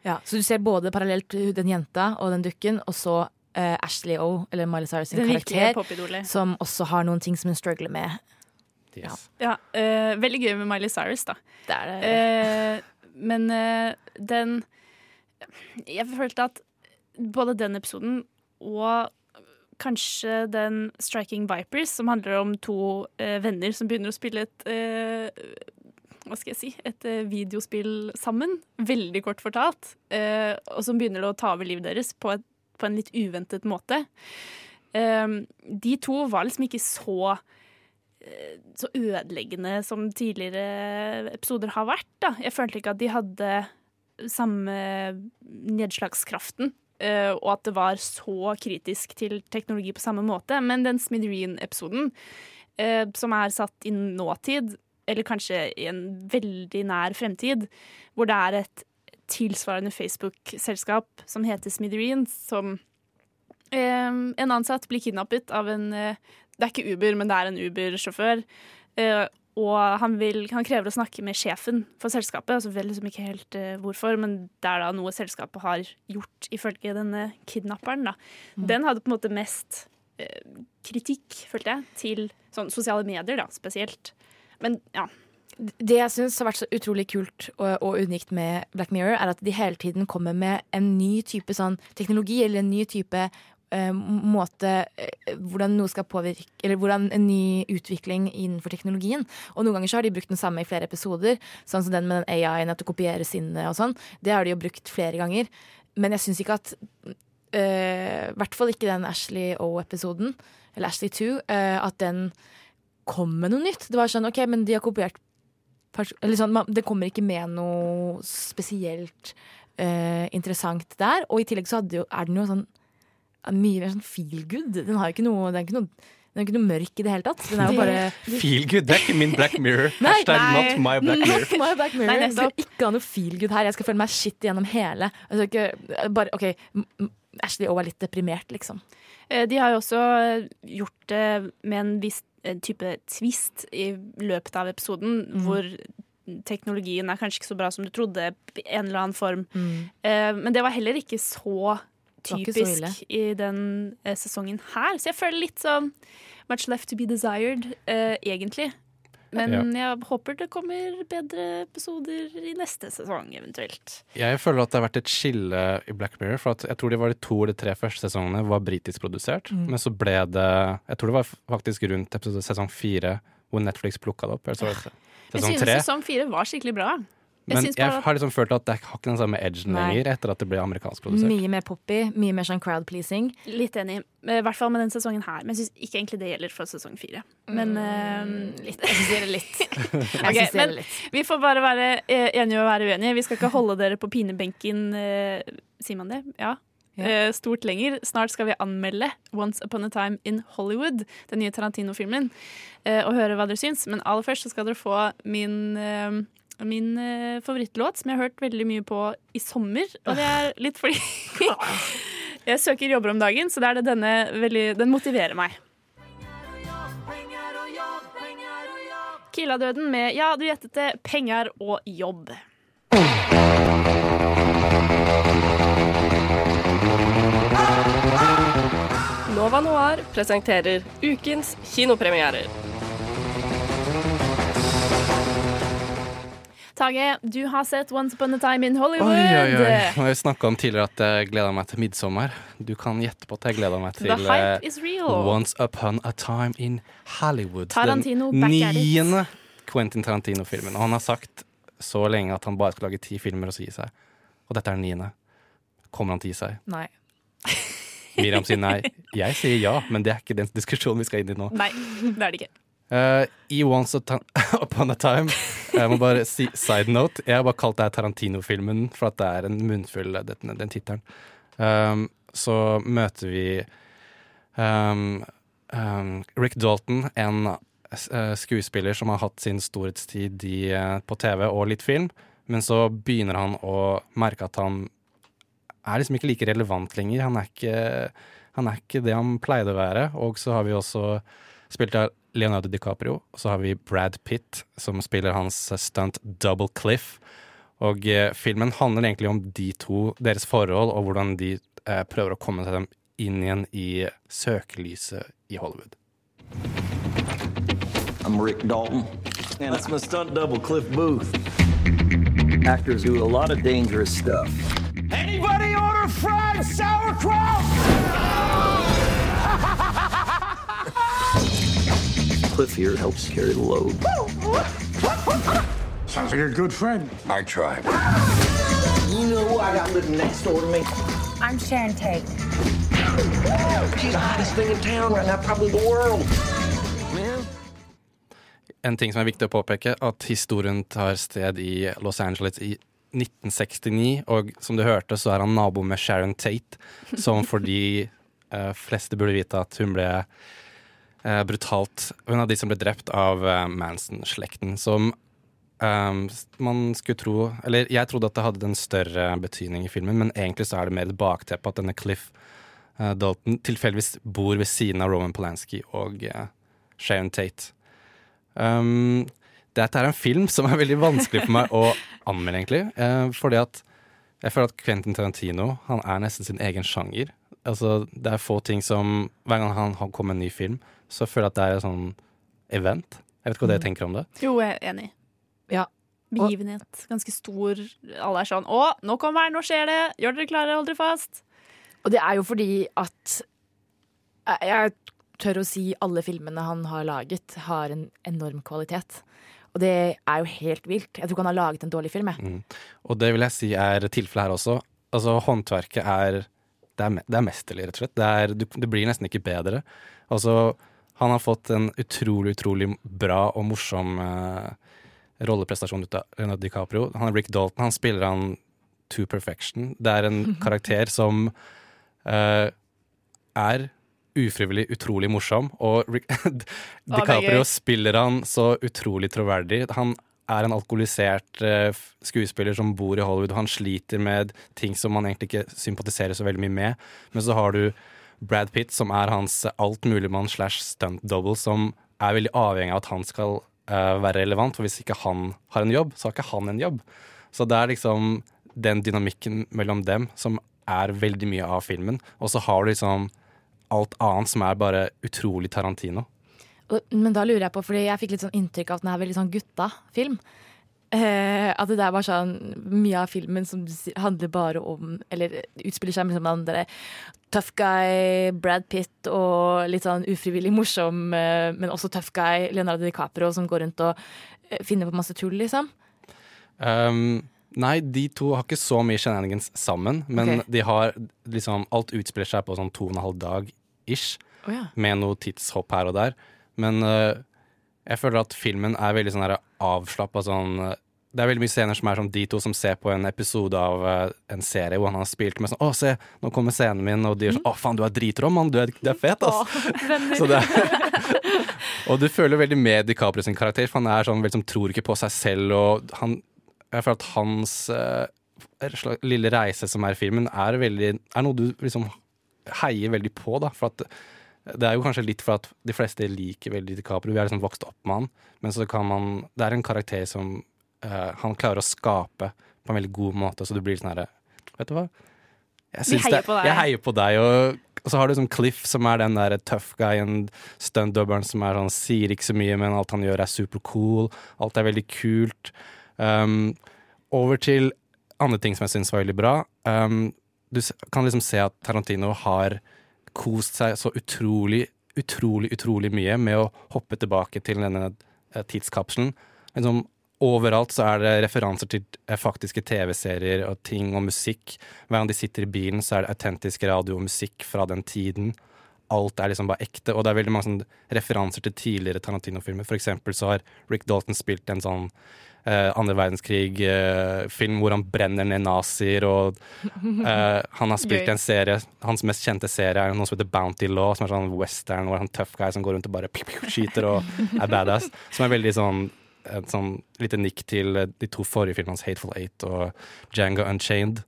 Ja, så du ser både parallelt den jenta og den dukken, og så uh, Ashley O, eller Miley Cyrus sin karakter, som også har noen ting som hun struggler med. Yes. Ja, uh, veldig gøy med Miley Cyrus, da. Det er det. Uh, men den Jeg følte at både den episoden og kanskje den Striking Vipers, som handler om to venner som begynner å spille et eh, hva skal jeg si, et eh, videospill sammen. Veldig kort fortalt. eh, og som begynner å ta over livet deres på, et, på en litt uventet måte. Eh, de to var liksom ikke så så ødeleggende som tidligere episoder har vært. Da. Jeg følte ikke at de hadde samme nedslagskraften, og at det var så kritisk til teknologi på samme måte. Men den Smithereen-episoden, som er satt i nåtid, eller kanskje i en veldig nær fremtid, hvor det er et tilsvarende Facebook-selskap som heter Smithereens, som eh, en ansatt blir kidnappet av en eh, Det er ikke Uber, men det er en Uber-sjåfør. Eh, og han, vil, han krever å snakke med sjefen for selskapet. Altså vel liksom ikke helt eh, hvorfor, men det er da noe selskapet har gjort, ifølge denne kidnapperen. Da. Den hadde på en måte mest eh, kritikk, følte jeg, til sånn sosiale medier, da, spesielt. Men ja. Det jeg syns har vært så utrolig kult og, og unikt med Black Mirror, er at de hele tiden kommer med en ny type sånn teknologi, eller en ny type eh, måte eh, Hvordan noe skal påvirke Eller hvordan en ny utvikling innenfor teknologien. Og noen ganger så har de brukt den samme i flere episoder, sånn som den med den AI-en, at du kopierer sinnet og sånn. Det har de jo brukt flere ganger. Men jeg syns ikke at eh, I hvert fall ikke den Ashley O-episoden, eller Ashley 2, eh, at den kom med noe nytt. Det var sånn OK, men de har kopiert eller sånn, man, Det kommer ikke med noe spesielt uh, interessant der. Og i tillegg så hadde jo, er den jo sånn mye mer sånn feel good. Den har jo ikke noe, den er ikke noe, den er ikke noe mørk i det hele tatt. Den er jo bare Feel good, det er ikke min Black Mirror. Nei, Hashtag nei. not my Black Mirror. Not my Black Mirror. Nei, jeg skal ikke ha noe feel good her. Jeg skal føle meg shit gjennom hele. Altså, ikke, bare, OK, Ashley O er litt deprimert, liksom. Eh, De har jo også eh, gjort det med en viss eh, type twist i løpet av episoden, hvor teknologien er kanskje ikke så bra som du trodde, i en eller annen form. Eh, Men det var heller ikke så typisk ikke så i den eh, sesongen her. Så jeg føler litt sånn much left to be desired, eh, egentlig. Men jeg håper det kommer bedre episoder i neste sesong, eventuelt. Jeg føler at det har vært et skille i Black Mirror. For at jeg tror de var de to eller tre første sesongene var britisk produsert. Mm. Men så ble det Jeg tror det var faktisk rundt episode sesong fire hvor Netflix plukka det opp. Eller så var det Jeg synes sesong fire var skikkelig bra. Men jeg, jeg har liksom følt at det har ikke den samme edgen Nei. lenger etter at det ble amerikansk produsert. Mye mer poppy, mye mer sånn crowd pleasing. Litt enig, i hvert fall med den sesongen her. Men jeg syns ikke egentlig det gjelder for sesong fire. Men eh, litt. Jeg syns det gjelder litt. okay, det men litt. vi får bare være eh, enige og være uenige. Vi skal ikke holde dere på pinebenken, eh, sier man det? Ja. Eh, stort lenger. Snart skal vi anmelde Once Upon a Time in Hollywood, den nye Tarantino-filmen, eh, og høre hva dere syns. Men aller først så skal dere få min eh, Min uh, favorittlåt, som jeg har hørt veldig mye på i sommer. Og det er litt fordi jeg søker jobber om dagen, så det er det denne veldig Den motiverer meg. Killa-døden med, ja, du gjettet det, penger og jobb. Nova Noir presenterer ukens kinopremierer. Tage, du har sett Once Upon a Time in Hollywood. Oi, oi, oi. Jeg snakka om tidligere at jeg gleda meg til midtsommer. Du kan gjette på at jeg gleder meg til The hype eh, is real. Once Upon a Time in Hollywood. Tarantino, den niende Quentin Tarantino-filmen. Og han har sagt så lenge at han bare skal lage ti filmer og så gi seg. Og dette er den niende. Kommer han til å gi seg? Nei. Miriam sier nei. Jeg sier ja, men det er ikke den diskusjonen vi skal inn i nå. Nei, det er det ikke. Eh, I Once Upon a Time Jeg må bare si side note. Jeg har bare kalt det Tarantino-filmen for at det er en munnfull, den, den tittelen. Um, så møter vi um, um, Rick Dalton, en uh, skuespiller som har hatt sin storhetstid i, uh, på TV og litt film. Men så begynner han å merke at han er liksom ikke like relevant lenger. Han er ikke, han er ikke det han pleide å være. Og så har vi også spilt av Leonardo DiCaprio, og så har vi Brad Pitt, som spiller hans stunt Double Cliff. Og eh, filmen handler egentlig om de to, deres forhold, og hvordan de eh, prøver å komme seg dem inn igjen i søkelyset i Hollywood. I'm Rick Dalton, and that's my stunt double, Cliff Booth. Actors do a lot of dangerous stuff. Anybody order fried sauerkraut? Cliff here helps carry the load. Sounds like a good friend. I try. You know who I got living next door to me? I'm Sharon Tate. She's the hottest thing in town right now, probably the world. Man. En ting som er viktig å påpeke, at historien tar sted i Los Angeles i 1969, og som du hørte, så er han nabo med Sharon Tate, som for de uh, fleste burde vite at hun ble eh, brutalt Hun er de som ble drept av eh, Manson-slekten, som eh, man skulle tro Eller jeg trodde at det hadde en større betydning i filmen, men egentlig så er det mer et bakteppe at denne Cliff eh, Dalton tilfeldigvis bor ved siden av Roman Polanski og eh, Sharon Tate. Um, dette er en film som er veldig vanskelig for meg å anmelde, egentlig. Eh, fordi at jeg føler at Quentin Tarantino han er nesten sin egen sjanger. Altså, det er få ting som Hver gang han, han kommer med en ny film, så føler jeg at det er et sånn event. Jeg vet ikke hva dere tenker om det. Jo, jeg er enig. Ja. Begivenhet. Ganske stor. Alle er sånn Å, nå kommer den, nå skjer det! Gjør dere klare, hold dere fast. Og det er jo fordi at jeg- tør å si alle filmene han har laget, har en enorm kvalitet. Og det er jo helt vilt. Jeg tror ikke han har laget en dårlig film. Jeg. Mm. Og det vil jeg si er tilfellet her også. Altså, håndverket er Det er, det er mesterlig, rett og slett. Det, er, det blir nesten ikke bedre. Altså, han har fått en utrolig, utrolig bra og morsom eh, rolleprestasjon ut av Leonardo DiCaprio. Han er Rick Dalton. Han spiller han to perfection. Det er en karakter som eh, er ufrivillig utrolig morsom, og Rick, DiCaprio spiller han så utrolig troverdig. Han er en alkoholisert eh, skuespiller som bor i Hollywood, og han sliter med ting som man egentlig ikke sympatiserer så veldig mye med. Men så har du Brad Pitt, som er hans altmuligmann slash stunt double, som er veldig avhengig av at han skal uh, være relevant, for hvis ikke han har en jobb, så har ikke han en jobb. Så det er liksom den dynamikken mellom dem som er veldig mye av filmen. Og så har du liksom alt annet som er bare utrolig Tarantino. Men da lurer jeg på, fordi jeg fikk litt sånn inntrykk av at den er veldig sånn gutta-film. Eh, at det der var sånn mye av filmen som handler bare om Eller utspiller seg med den derre tough guy Brad Pitt og litt sånn ufrivillig morsom, eh, men også tough guy Leonardo DiCaprio som går rundt og eh, finner på masse tull, liksom. Um, nei, de to har ikke så mye shenanigans sammen, men okay. de har liksom Alt utspiller seg på sånn to og en halv dag ish, oh, ja. med noe tidshopp her og der. Men uh, jeg føler at filmen er veldig sånn avslappa sånn uh, Det er veldig mye scener som er som de to som ser på en episode av uh, en serie hvor han har spilt med sånn 'Å, se, nå kommer scenen min', og de er sånn 'Å, faen, du er dritrå, mann. Du du er fet, ass'. Åh, det og du føler veldig med DiCaprio sin karakter, for han er sånn veldig som tror ikke på seg selv, og han Jeg føler at hans uh, lille reise som er i filmen, er, veldig, er noe du liksom heier veldig på, da. For at det er jo kanskje litt for at de fleste liker veldig DiCaprio. Vi har liksom vokst opp med han, men så kan man Det er en karakter som uh, han klarer å skape på en veldig god måte, så du blir sånn herre Vet du hva? Jeg heier det-. Jeg heier på deg, og, og så har du liksom Cliff, som er den der tough guyen, stuntdubberen som er sånn, sier ikke så mye, men alt han gjør er supercool. Alt er veldig kult. Um, over til andre ting som jeg syns var veldig bra. Um, du kan liksom se at Tarantino har kost seg så utrolig, utrolig, utrolig mye med å hoppe tilbake til denne eh, tidskapselen. Liksom, overalt så er det referanser til eh, faktiske TV-serier og ting og musikk. Hver gang de sitter i bilen, så er det autentisk radio og musikk fra den tiden. Alt er liksom bare ekte, og det er veldig mange referanser til tidligere Tarantino-filmer. For eksempel så har Rick Dalton spilt en sånn eh, andre verdenskrig-film hvor han brenner ned nazier, og eh, han har spilt en serie Hans mest kjente serie er noe som heter Bounty Law, som er sånn western hvor han tøff guy som går rundt og bare piu, piu, skyter og er badass. Som er veldig sånn et sånn lite nikk til eh, de to forrige filmene hans, Hateful Eight og Django Unchained.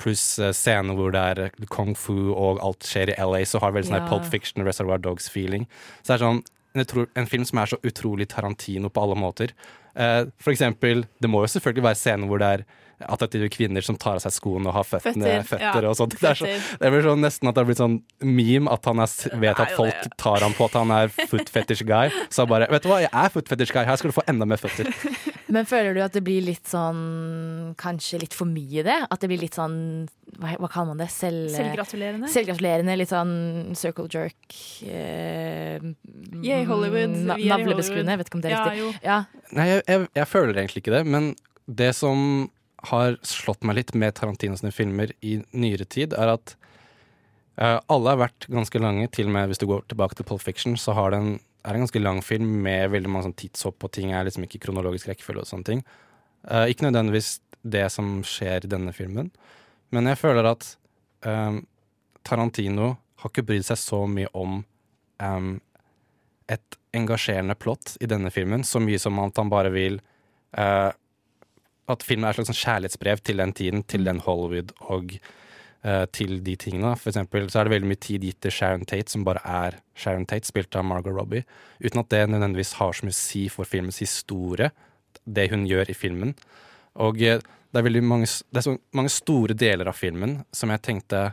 Pluss eh, scener hvor det er kung fu og alt skjer i LA, så har veldig sånn Ja. Pulp Fiction, Reservoir Dogs-feeling. Så det er sånn en, en film som er så utrolig Tarantino på alle måter. Eh, for eksempel, det må jo selvfølgelig være scener hvor det er attraktive kvinner som tar av seg skoene og har føttene, Føtter, føtter, ja. og sånt. Det så, det blir sånn nesten at det har blitt sånn meme at han er, vet at folk tar ham på at han er foot fetish guy. Så bare Vet du hva, jeg er foot fetish guy, her skal du få enda mer føtter. Men føler du at det blir litt sånn Kanskje litt for mye, det? At det blir litt sånn Hva, hva kaller man det? Selv, Selvgratulerende? Selvgratulerende. Litt sånn circle jerk. Eh, Yay, Hollywood. na- Navlebeskuende. Vet ikke om det er Ja, riktig. Ja. Nei, jeg, jeg, jeg føler egentlig ikke det, men det som har slått meg litt med Tarantino sine filmer i nyere tid, er at uh, alle har vært ganske lange. Til og med hvis du går tilbake til Pulp Fiction, så har det en, er en ganske lang film med veldig mange sånn tidshopp, og ting er liksom ikke kronologisk rekkefølge og sånne ting. Uh, ikke nødvendigvis det som skjer i denne filmen, men jeg føler at um, Tarantino har ikke brydd seg så mye om um, et engasjerende plott i denne filmen, så mye som at han bare vil uh, At filmen er et slags kjærlighetsbrev til den tiden, til den Hollywood og eh, til de tingene. For eksempel så er det veldig mye tid gitt til Sharon Tate, som bare er Sharon Tate, spilt av Margot Robbie, uten at det nødvendigvis har så mye å si for filmens historie, det hun gjør i filmen. Og eh, det er veldig mange, det er så mange store deler av filmen som jeg tenkte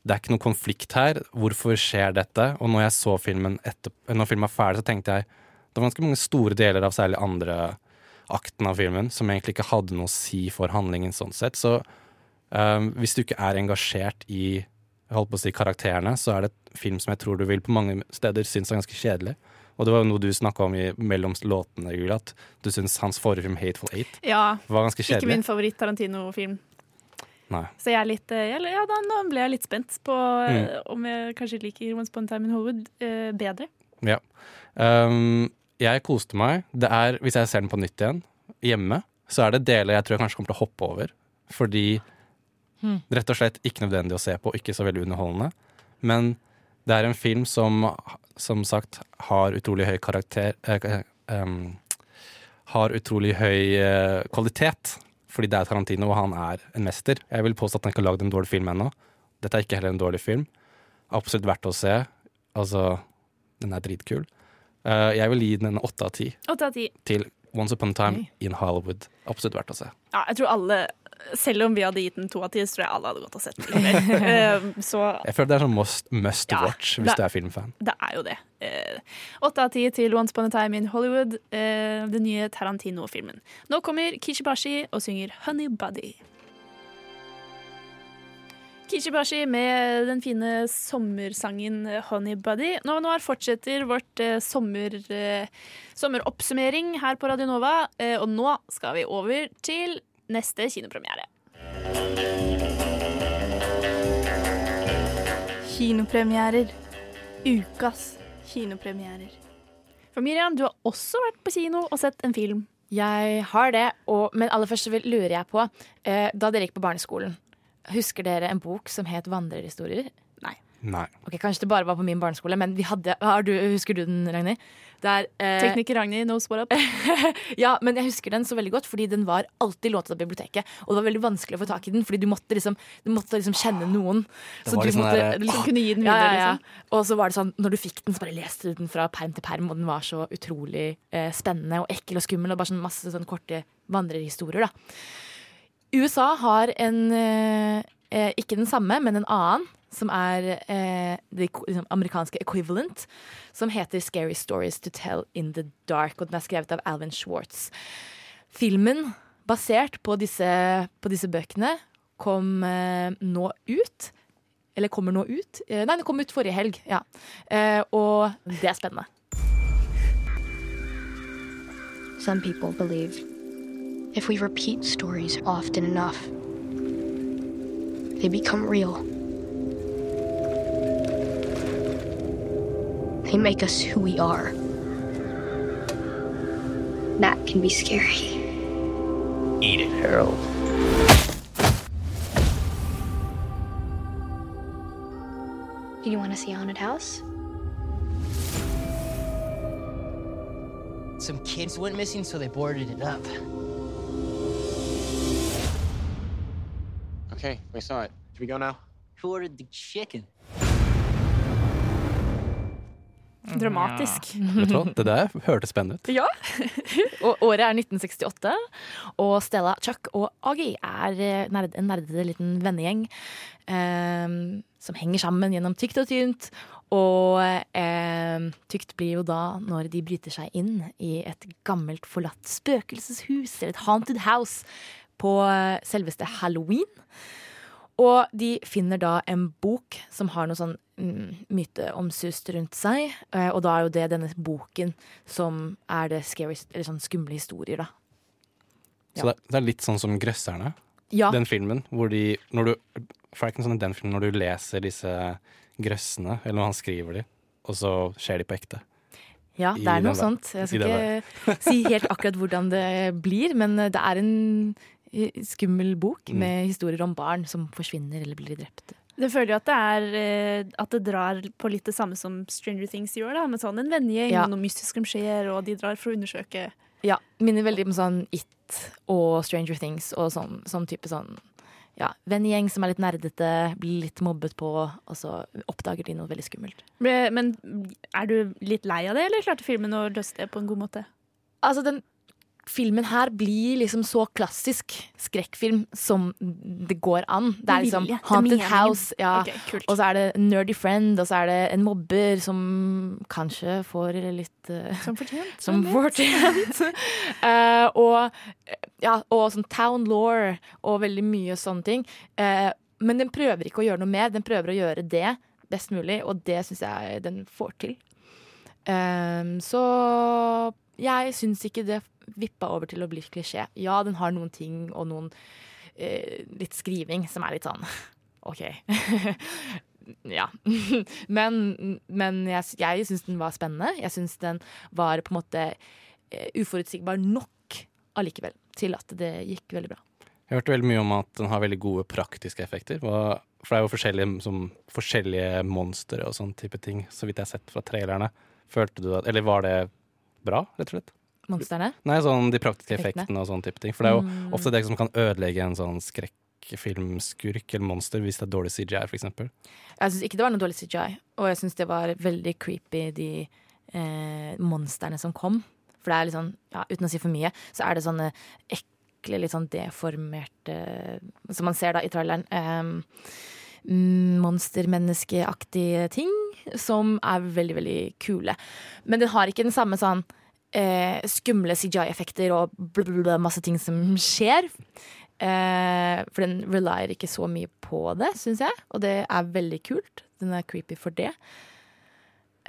det er ikke noe konflikt her. Hvorfor skjer dette? Og når jeg så filmen etter, når filmen er ferdig, så tenkte jeg det var ganske mange store deler av særlig andre akten av filmen som egentlig ikke hadde noe å si for handlingen sånn sett. Så um, hvis du ikke er engasjert i holdt på å si karakterene, så er det et film som jeg tror du vil på mange steder synes er ganske kjedelig. Og det var jo noe du snakka om i mellom låtene, Julie, at du syns hans forrige film, 'Hateful Eight', Ja. var ganske Ikke min favoritt-Tarantino-film. Nei. Så jeg er litt eh, Ja, da, nå ble jeg litt spent på eh, Mm. om jeg kanskje liker Once Upon a Time in Hollywood eh, bedre. Ja. Um, jeg koste meg. Det er, hvis jeg ser den på nytt igjen, hjemme, så er det deler jeg tror jeg kanskje kommer til å hoppe over. Fordi Hmm. rett og slett ikke nødvendig å se på, ikke så veldig underholdende. Men det er en film som som sagt har utrolig høy karakter eh, um, Har utrolig høy eh, kvalitet, fordi det er Tarantino, og han er en mester. Jeg vil påstå at han ikke har lagd en dårlig film ennå. Dette er ikke heller en dårlig film. Absolutt verdt å se. Altså, den er dritkul. Uh, jeg vil gi den en åtte av ti til Once Upon a Time in Hollywood. Absolutt verdt å se. Ja, jeg tror alle, selv om vi hadde gitt den to av ti, så tror jeg alle hadde gått og sett den. Eh, så Jeg føler det er sånn must, must Ja, watch hvis det- du er filmfan. det er jo det. Eh, Åtte av ti til Once Upon a Time in Hollywood, uh, den nye Tarantino-filmen. Nå kommer Kishibashi og synger Honey Buddy. Kishibashi med den fine sommersangen Honey Buddy. Nå, nå fortsetter vårt eh, sommer, eh, sommeroppsummering her på Radio Nova, eh, og nå skal vi over til neste kinopremiere. Kinopremierer. Ukas kinopremierer. For Miriam, du har også vært på kino og sett en film. Jeg har det, og, men aller først så lurer jeg på eh, Da dere gikk på barneskolen, husker dere en bok som het Vandrerhistorier? Nei. Ok, Kanskje det bare var på min barneskole, men vi hadde, har du, husker du den, Ragnhild? Der, eh, Tekniker Ragnhild knows what up. ja, men jeg husker den så veldig godt, fordi den var alltid lånt av biblioteket. Og det var veldig vanskelig å få tak i den, fordi du måtte liksom, du måtte liksom kjenne noen. Det var du liksom måtte der- liksom, kunne gi den videre, ja, ja. liksom. Og så var det sånn, når du fikk den, så bare leste du den fra perm til perm, og den var så utrolig eh, spennende og ekkel og skummel, og bare sånn masse sånn korte vandrerhistorier, da. USA har en eh, eh, Ikke den samme, men en annen. Som er eh, det liksom, amerikanske equivalent. Som heter 'Scary Stories to Tell in the Dark'. Og den er skrevet av Alvin Schwartz. filmen basert på disse, på disse bøkene kom eh, nå ut. Eller kommer nå ut. Eh, nei, den kom ut forrige helg. Ja. Eh, og det er spennende. Some people believe if we repeat stories often enough, they become real. They make us who we are. That can be scary. Eat it, Harold. Do you want to see a haunted house? Some kids went missing, so they boarded it up. Okay, we saw it. Should we go now? Who ordered the chicken? Dramatisk. Vet du hva, det der hørtes spennende ut. Ja. og året er 1968, og Stella, Chuck og Agi er eh, nerd, en nerdete liten vennegjeng eh, som henger sammen gjennom tykt og tynt. Og eh, tykt blir jo da når de bryter seg inn i et gammelt, forlatt spøkelseshus, eller et haunted house, på eh, selveste halloween. Og de finner da en bok som har noe sånn mm, myteomsust rundt seg. Eh, og da er jo det denne boken som er det scary, eller sånn skumle historier, da. Så det, det er litt sånn som Grøsserne, Ja. den filmen. Hvor de når du, sånn den filmen når du leser disse grøssene, eller når han skriver de, og så skjer de på ekte. Ja, det er noe sånt. Jeg skal ikke si helt akkurat hvordan det blir, men det er en eh, skummel bok Mm. med historier om barn som forsvinner eller blir drept. Det føler jo at det er eh, At det drar på litt det samme som Stranger Things gjør, da. Med sånn en vennegjeng, Ja. noe mystisk som skjer, og de drar for å undersøke. Ja, minner veldig om sånn It og Stranger Things og sånn, sånn type sånn ja, vennegjeng som er litt nerdete, blir litt mobbet på, og så oppdager de noe veldig skummelt. Men er du litt lei av det, eller klarte filmen å løse det på en god måte? Altså, den filmen her blir liksom så klassisk skrekkfilm som det går an. Det er liksom Haunted. House, ja. okay, og så er det nerdy friend, og så er det en mobber som kanskje får litt uh, Som fortjent. Som fortjent. uh, og, ja, og sånn town law og veldig mye sånne ting. Uh, men den prøver ikke å gjøre noe mer, den prøver å gjøre det best mulig, og det syns jeg den får til. Eh, så jeg syns ikke det vippa over til å bli klisjé. Ja, den har noen ting og noen eh, litt skriving som er litt sånn OK. ja. men men jeg, jeg syns den var spennende. Jeg syns den var på en måte eh, uforutsigbar nok allikevel til at det gikk veldig bra. Jeg har hørt veldig mye om at den har veldig gode praktiske effekter. For det er jo forskjellige, som, forskjellige monstre og sånn type ting, så vidt jeg har sett fra trailerne. Følte du at Eller var det bra, rett og slett? Monsterne? Nei, sånn de praktiske Effektene. effektene og sånn type ting. For det er jo Mm. ofte det som kan ødelegge en sånn skrekkfilmskurk eller monster, hvis det er dårlig CGI, eksempel. Jeg syns ikke det var noe dårlig CGI, og jeg syns det var veldig creepy, de eh, monstrene som kom. For det er litt sånn, ja, uten å si for mye, så er det sånne ekle, litt sånn deformerte Som man ser da i traileren. Eh, monstermenneskeaktige ting som er veldig, veldig kule. Men den har ikke den samme sånn eh, skumle CGI-effekter og blablabla, masse ting som skjer. Eh, for den relyer ikke så mye på det, syns jeg, og det er veldig kult. Den er creepy for det.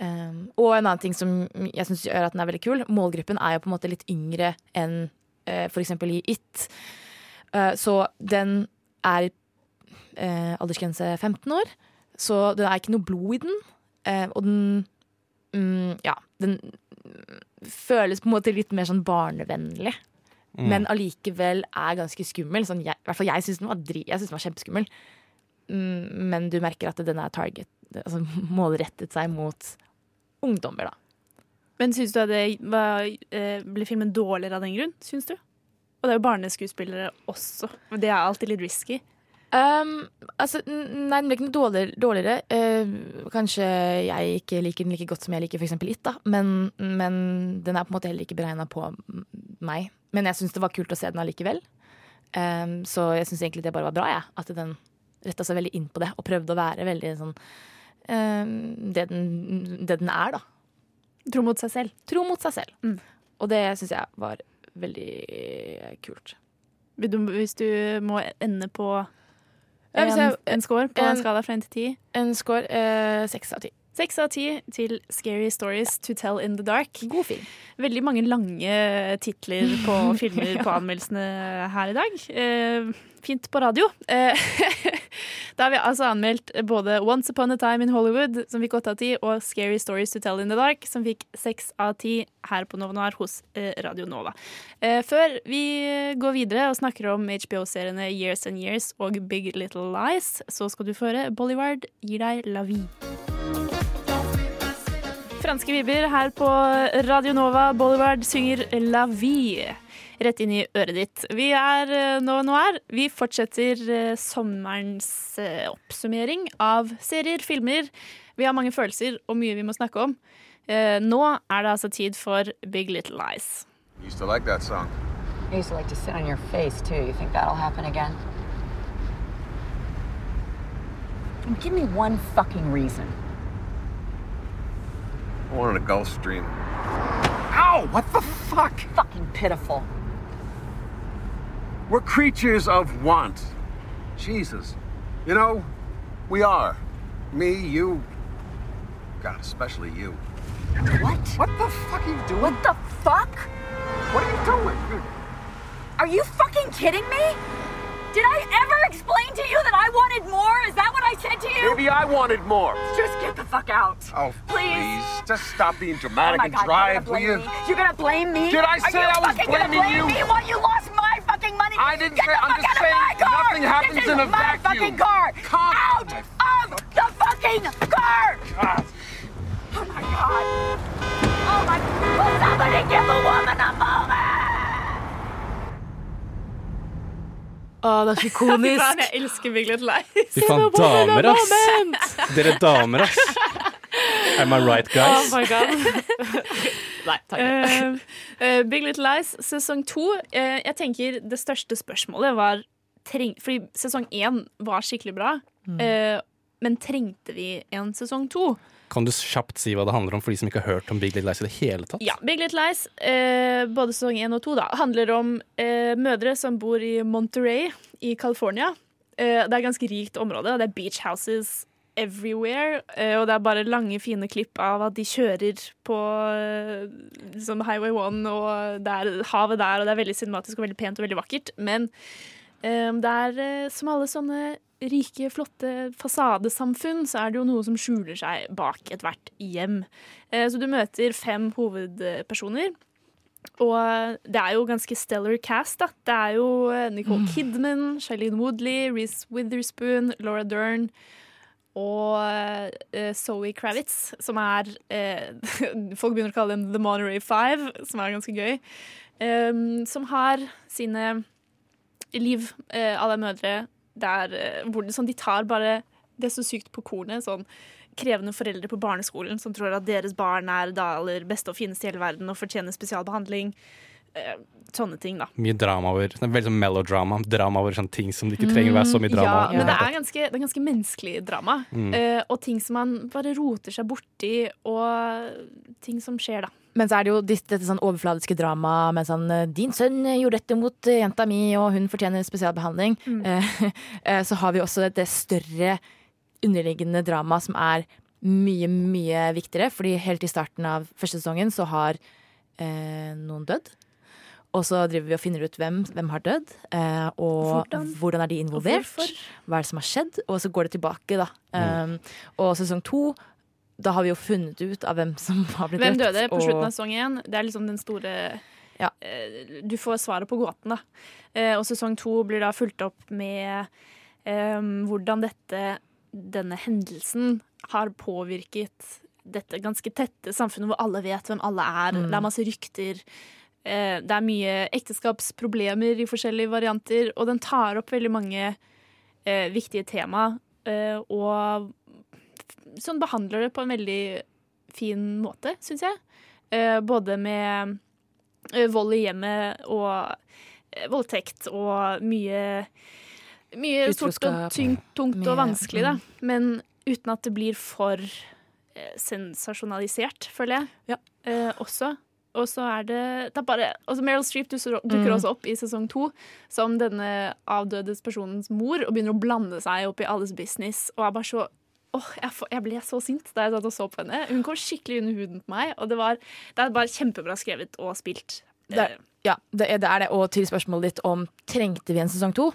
Um, og en annen ting som jeg syns gjør at den er veldig kul, målgruppen er jo på en måte litt yngre enn uh, for eksempel i It. Uh, så den er uh, aldersgrense 15 år, så det er ikke noe blod i den. Eh, og den mm, Ja, den føles på en måte litt mer sånn barnevennlig. Mm. Men allikevel er ganske skummel. Sånn, jeg, I hvert fall jeg syns den var dri, jeg synes den var kjempeskummel. Mm, men du merker at den er target, altså målrettet seg mot ungdommer, da. Men syns du at det var, eh, ble filmen dårligere av den grunn? Syns du? Og det er jo barneskuespillere også. Det er alltid litt risky. Um, altså, nei, den ble ikke noe dårligere. dårligere. Uh, kanskje jeg ikke liker den like godt som jeg liker f.eks. It, da. Men, men den er på en måte heller ikke beregna på meg. Men jeg syns det var kult å se den allikevel. Um, så jeg syns egentlig det bare var bra, jeg. At den retta seg veldig inn på det og prøvde å være veldig sånn um, det, den, det den er, da. Tro mot seg selv. Tro mot seg selv. Og det syns jeg var veldig kult. Hvis du må ende på Ja, en, en score på en- en skala fra 1 til 10? En score eh, seks av ti. Seks av ti til Scary Stories to Tell in the Dark. God film. Veldig mange lange titler på filmer på anmeldelsene her i dag. Eh, fint på radio. Eh, da har vi altså anmeldt både Once Upon a Time in Hollywood, som fikk åtte av ti, og Scary Stories to Tell in the Dark, som fikk seks av ti her på Nova Noir hos eh, Radio Nova. Eh, før vi går videre og snakker om HBO-seriene Years and Years og Big Little Lies, så skal du få høre Bollywood gir deg La Vie. Franske vibber her på Radio Nova. Bollywood synger La Vie rett inn i øret ditt. Vi er nå nå er. Vi fortsetter eh, sommerens eh, oppsummering av serier, filmer. Vi har mange følelser og mye vi må snakke om. Eh, Nå er det altså tid for Big Little Lies. Used to like that song. I used to like to sit on your face, too. You think that'll happen again? Give me one fucking reason. I wanted a Gulf Stream. Ow! What the fuck? Fucking pitiful. We're creatures of want. Jesus. You know, we are. Me, you. God, especially you. What? What the fuck are you doing? What the fuck? What are you doing? Are you fucking kidding me? Did I ever explain to you that I wanted more? Is that what I said to you? Maybe I wanted more. Just get the fuck out. Oh, Please. please. Just stop being Oh dramatic my and God, drive, you're will gonna you? blame me? You're gonna blame me? Did I say I was blaming blame you? me while you lost my fucking money? I didn't Get say- the I'm fuck just out saying of my car! nothing happens this in is a my vacuum. fucking car! Calm out of the fucking car! God. Oh my god! Oh my... Will somebody give a woman a moment? Å, det er så ikonisk. jeg elsker Big Little Lies. Fy faen, damer, ass! Dere damer, ass. Am I right, guys? Oh my god. Nei, takk. Big Little Lies sesong to. Uh, jeg tenker det største spørsmålet var treng, Fordi sesong én var skikkelig bra. Mm. uh, men trengte vi en sesong to? Kan du kjapt si hva det handler om for de som ikke har hørt om Big Little Lies i det hele tatt? Ja, Big Little Lies, eh, både sesong én og to, da, handler om eh, mødre som bor i Monterey i California. Eh, det er et ganske rikt område, det er beach houses everywhere. Eh, og det er bare lange, fine klipp av at de kjører på eh, liksom Highway 1, og det er havet der, og det er veldig cinematisk og veldig pent og veldig vakkert. Men eh, det er som alle sånne rike, flotte fasadesamfunn, så er det jo noe som skjuler seg bak ethvert hjem. Eh, Så du møter fem hovedpersoner. Og det er jo ganske stellar cast, da. Det er jo eh, Nicole Kidman, Shailene Woodley, Reece Witherspoon, Laura Dern og eh, Zoe Kravitz, som er Folk begynner å kalle dem The Monterey Five, som er ganske gøy. som har sine liv, alle mødre, der eh, hvor det, sånn, de tar bare Det er så sykt på kornet. Sånn krevende foreldre på barneskolen som tror at deres barn er det aller beste og fineste i hele verden og fortjener spesialbehandling. Eh, sånne ting, da. Mye drama over er veldig sånn melodrama. Drama over sånne ting som det ikke trenger å være så mye drama. Ja, men det er ganske, det er ganske menneskelig drama. Mm. Eh, og ting som man bare roter seg borti, og ting som skjer, da. Men så er det jo dette sånn overfladiske drama med sånn eh, 'Din sønn gjorde dette mot eh, jenta mi, og hun fortjener spesialbehandling'. Eh, eh, så har vi også det større underliggende drama som er mye, mye viktigere. Fordi helt i starten av første sesongen så har eh, noen dødd. Og så driver vi og finner ut hvem, hvem har dødd, eh, og Hvordan? hvordan. er de involvert. Hva er det som har skjedd? Og så går det tilbake, da. Mm. Um, og sesong to, da har vi jo funnet ut av hvem som har blitt Hvem døde på slutten av sesong én? Det er liksom den store eh, Du får svaret på gåten, da. Eh, og sesong to blir da fulgt opp med eh, hvordan dette, denne hendelsen har påvirket dette ganske tette samfunnet hvor alle vet hvem alle er. Mm. Det er masse rykter. Eh, det er mye ekteskapsproblemer i forskjellige varianter, og den tar opp veldig mange eh, viktige tema. Eh, og sånn behandler det på en veldig fin måte, syns jeg. Eh, både med eh, vold i hjemmet og eh, voldtekt og mye Mye stort og tyngt, tungt, og vanskelig, da. mm. Men uten at det blir for sensasjonalisert, føler jeg. Eh, også. og så er det, det er bare, altså Meryl Streep dukker Mm. også opp i sesong to som denne avdødes personens mor og begynner å blande seg opp i alles business. Og er bare så Åh, jeg, jeg ble så sint da jeg satt og så på henne. Hun kom skikkelig under huden på meg, og det, var, det er bare kjempebra skrevet og spilt. Det ja, det er, det er det. Og til spørsmålet ditt om trengte vi en sesong to?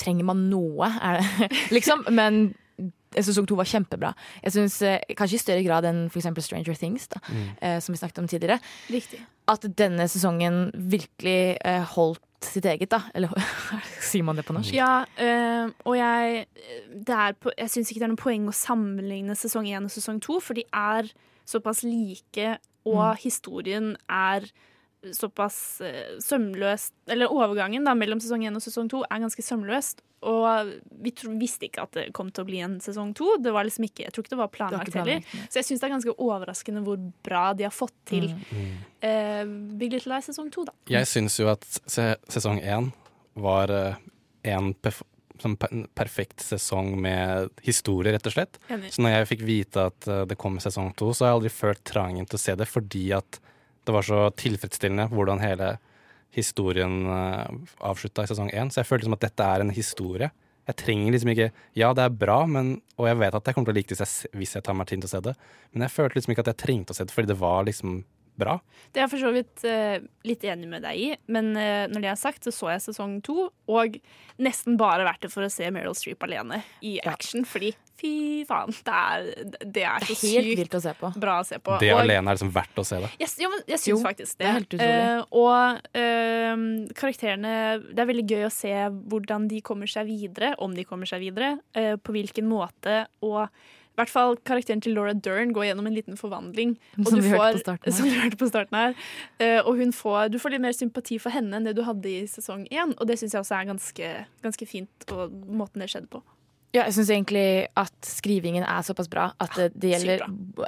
Trenger man noe? Er det, liksom. Men sesong to var kjempebra. Jeg synes, eh, Kanskje i større grad enn for eksempel Stranger Things, da, Mm. eh, som vi snakket om tidligere. Riktig. At denne sesongen virkelig eh, holdt sitt eget, da. Eller sier man det på norsk? Ja, øh, og jeg på, Jeg syns ikke det er noe poeng å sammenligne sesong én og sesong to, for de er såpass like, og Mm. historien er såpass øh, sømløst Eller overgangen da, mellom sesong én og sesong to er ganske sømløst. Og vi tro, visste ikke at det kom til å bli en sesong to. Det var liksom ikke, jeg tror ikke det var planlagt ikke heller. planlagt, Så jeg syns det er ganske overraskende hvor bra de har fått til eh, Big Little Lies sesong to, da. Jeg syns jo at se sesong én var uh, en perf sånn per perfekt sesong med historie, rett og slett. Enig. Så når jeg fikk vite at eh, det kom sesong to, så har jeg aldri følt trangen til å se det, fordi at det var så tilfredsstillende hvordan hele historien uh, avslutta i sesong én. Så jeg følte som at dette er en historie. Jeg trenger liksom ikke Ja, det er bra, men, og jeg vet at jeg kommer til å like det hvis jeg tar meg tid til å se det, men jeg følte liksom ikke at jeg trengte å se det, fordi det var liksom bra. Det er jeg for så vidt eh, litt enig med deg i, men eh, når det er sagt, så så jeg sesong to, og nesten bare vært det for å se Meryl Streep alene i action, fordi fy faen, det er, det er så er helt sykt vilt å se på. bra å se på. Det Og- alene er liksom verdt å se det. Yes, jo, men jeg syns Jo, faktisk det. det er helt utrolig. Eh, og eh, karakterene Det er veldig gøy å se hvordan de kommer seg videre, om de kommer seg videre, eh, på hvilken måte. Og hvert fall karakteren til Laura Dern går gjennom en liten forvandling. Og Som du vi hørte på starten her. Som vi hørte på starten her. Uh, og hun får, du får litt mer sympati for henne enn det du hadde i sesong én. Og det syns jeg også er ganske, ganske fint, og måten det skjedde på. Ja, jeg syns egentlig at skrivingen er såpass bra at det, det gjelder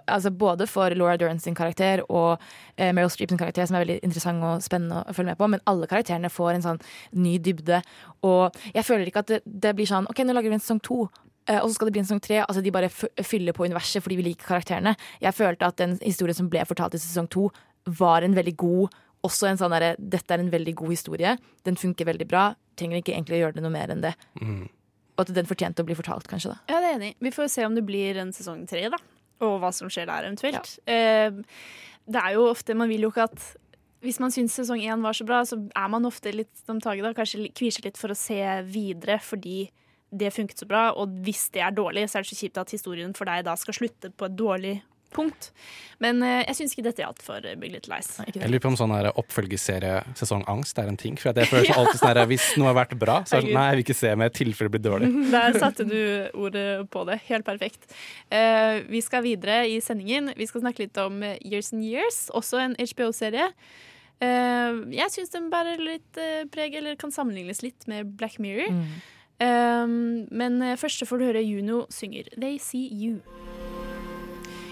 altså både for Laura Dern sin karakter og eh, Meryl Streep sin karakter, som er veldig interessant og spennende å følge med på, men alle karakterene får en sånn ny dybde. Og jeg føler ikke at det, det blir sånn OK, nå lager vi en sesong to. Eh, Og så skal det bli en sesong tre. Altså De bare fyller på universet fordi vi liker karakterene. Jeg følte at den historien som ble fortalt i sesong to, var en veldig god Også en sånn derre Dette er en veldig god historie. Den funker veldig bra. Trenger ikke egentlig å gjøre det noe mer enn det. Og at den fortjente å bli fortalt, kanskje. da Ja, det er enig. Vi får se om det blir en sesong tre, da. Og hva som skjer der eventuelt. Eh, det er jo ofte Man vil jo ikke at Hvis man syns sesong én var så bra, så er man ofte litt om taket da. Kanskje kvier seg litt for å se videre fordi det funket så bra. Og hvis det er dårlig, så er det så kjipt at historien for deg da skal slutte på et dårlig punkt. Men uh, jeg syns ikke dette gjaldt for eh, Big Little Lies. Jeg lurer på om sånn oppfølgeserie sesongangst er en ting. For jeg føler alltid sånn her, Hvis noe har vært bra, så er det sånn, nei, jeg vil ikke se mer i tilfelle det blir dårlig. Der satte du ordet på det. Helt perfekt. Uh, vi skal videre i sendingen. Vi skal snakke litt om Years and Years, også en HBO-serie. Uh, jeg syns den bærer litt preg, eller kan sammenlignes litt med Black Mirror. Eh, men eh, først får du høre Juno synger They See You.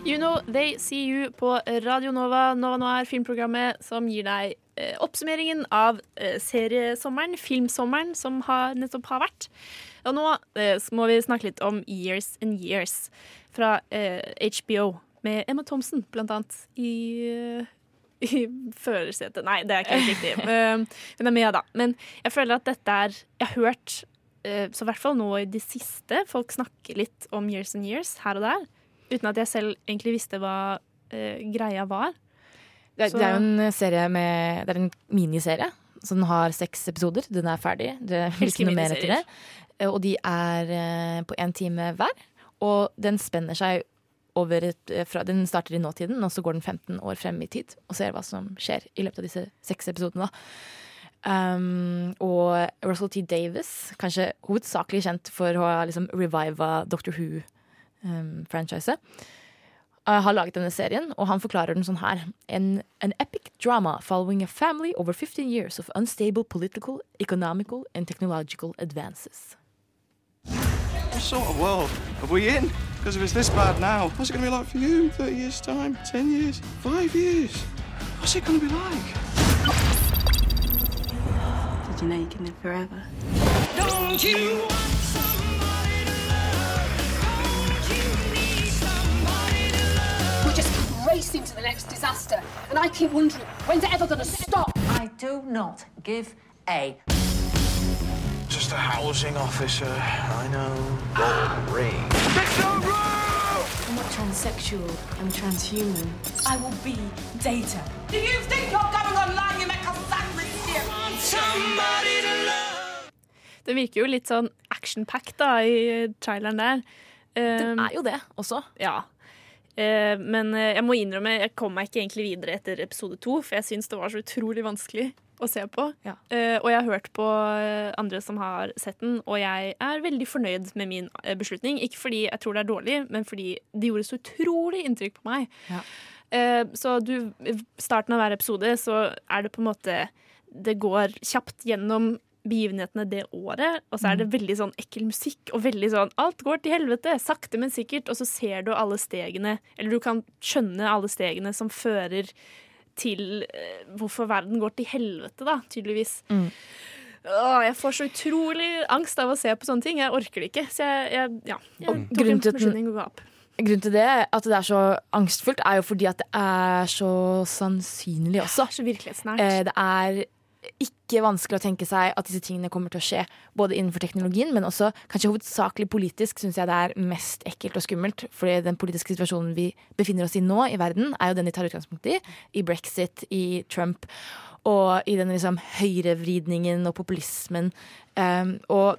Juno, They See You på Radio Nova, Nova Noir, filmprogrammet som gir deg eh, oppsummeringen av eh, seriesommeren, filmsommeren, som har, nettopp har vært. Og nå eh, må vi snakke litt om Years and Years fra eh, HBO, med Emma Thompson, blant annet, i, eh, i førersetet. Nei, det er ikke helt riktig. Eh, Hun er med, da. Men jeg føler at dette er Jeg har hørt, eh, så i hvert fall nå i det siste, folk snakker litt om Years and Years her og der, uten at jeg selv egentlig visste hva uh, greia var. Det, det er jo en serie med Det er en miniserie. Så den har seks episoder. Den er ferdig. Det er ikke noe mer etter det. Eh, Og de er eh, på én time hver. Og den spenner seg over et, eh, fra, Den starter i nåtiden, og så går den 15 år frem i tid. Og ser hva som skjer i løpet av disse seks episodene. da. Um, og Russell T. Davis, kanskje hovedsakelig kjent for å ha liksom reviva Doctor Who-franchiset, uh, har laget denne serien, og han forklarer den sånn her. En, an epic drama following a family over 15 years of unstable political, economical and technological advances. What sort of world are we in? Because if it's this bad now, what's it going be like for you in 30 years' time? 10 years? 5 years? What's it going be like? Did you know you can live forever? Don't you We just raced into the next disaster. And I keep wondering, when's it ever gonna stop? I do not give a. Just a housing officer. I know. Gold ring. I'm not transsexual. I'm transhuman. I will be data. Do you think you're going online? Det virker jo litt sånn action-pack i traileren der. Den er jo det også. Ja. Eh, men eh, jeg må innrømme, jeg kom meg ikke egentlig videre etter episode to, for jeg syns det var så utrolig vanskelig å se på. Eh, og jeg har hørt på eh, andre som har sett den, og jeg er veldig fornøyd med min eh, beslutning. Ikke fordi jeg tror det er dårlig, men fordi det gjorde så utrolig inntrykk på meg. Eh, så du, starten av hver episode så er det på en måte Det går kjapt gjennom begivenhetene det året, og så er det veldig sånn ekkel musikk og veldig sånn Alt går til helvete, sakte, men sikkert, og så ser du alle stegene, eller du kan skjønne alle stegene som fører til eh, hvorfor verden går til helvete, da, tydeligvis. Åh, jeg får så utrolig angst av å se på sånne ting. Jeg orker det ikke. Så jeg, jeg, ja, jeg tok en beslutning og ga opp. Grunnen til det, at det er så angstfullt, er jo fordi at det er så sannsynlig også. så virkelighetsnært. Eh, Det er ikke vanskelig å tenke seg at disse tingene kommer til å skje. Både innenfor teknologien, men også kanskje hovedsakelig politisk syns jeg det er mest ekkelt og skummelt. Fordi den politiske situasjonen vi befinner oss i nå i verden, er jo den de tar utgangspunkt i. I brexit, i Trump og i den liksom høyrevridningen og populismen. Um, og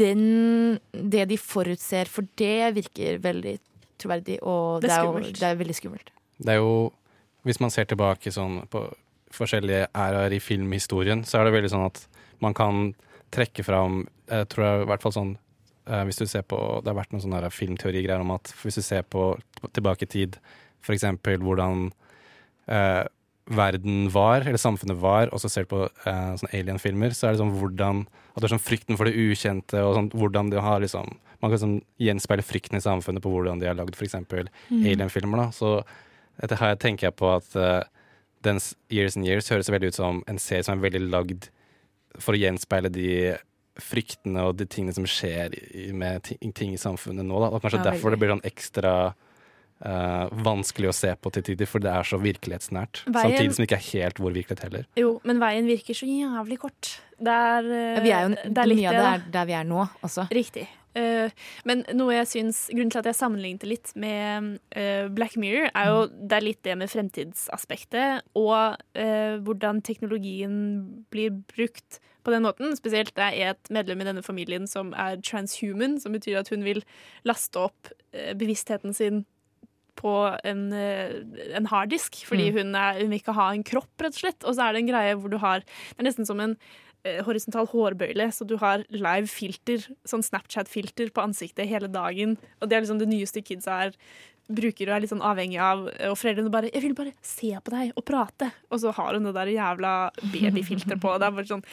den, det de forutser for det, virker veldig troverdig, og Det det er er, jo, det er veldig skummelt. Det er jo, hvis man ser tilbake sånn på forskjellige æraer i filmhistorien, så er det veldig sånn at man kan trekke fram Jeg tror jeg, i hvert fall sånn eh, Hvis du ser på Det har vært noen sånne filmteorigreier om at hvis du ser på tilbake i tid, eksempel hvordan eh, verden var, eller samfunnet var, og så ser du på eh, sånne alien-filmer, så er det sånn hvordan At det er sånn frykten for det ukjente, og sånn hvordan de har liksom Man kan sånn gjenspeile frykten i samfunnet på hvordan de har lagd f.eks. Mm. alien-filmer. da, Så dette her tenker jeg på at uh, dens Years and Years høres veldig ut som en serie som er veldig lagd for å gjenspeile de fryktene og de tingene som skjer med ting, ting i samfunnet nå. Da. Og kanskje Ja, derfor det blir sånn ekstra Uh, vanskelig å se på til tider, for det er så virkelighetsnært. Veien- Samtidig som det ikke er helt vår virkelighet heller. Jo, men veien virker så jævlig kort. Det er, eh, Ja, vi er jo, det er litt mye av det, det er der vi er nå også. Riktig. Eh, men noe jeg syns, grunnen til at jeg sammenlignet det litt med eh, Black Mirror, er jo det er litt det med fremtidsaspektet og eh, hvordan teknologien blir brukt på den måten. Spesielt det er et medlem i denne familien som er transhuman, som betyr at hun vil laste opp bevisstheten sin på en, en harddisk, fordi Mm. hun, er, hun vil ikke ha en kropp, rett og slett. Og så er det en greie hvor du har Det er nesten som en horisontal hårbøyle, så du har live filter, sånn Snapchat-filter på ansiktet hele dagen. Og det er liksom det nyeste kidsa er bruker og er litt sånn avhengig av. Og foreldrene bare 'Jeg vil bare se på deg og prate', og så har hun det der jævla babyfilteret på. Det er bare sånn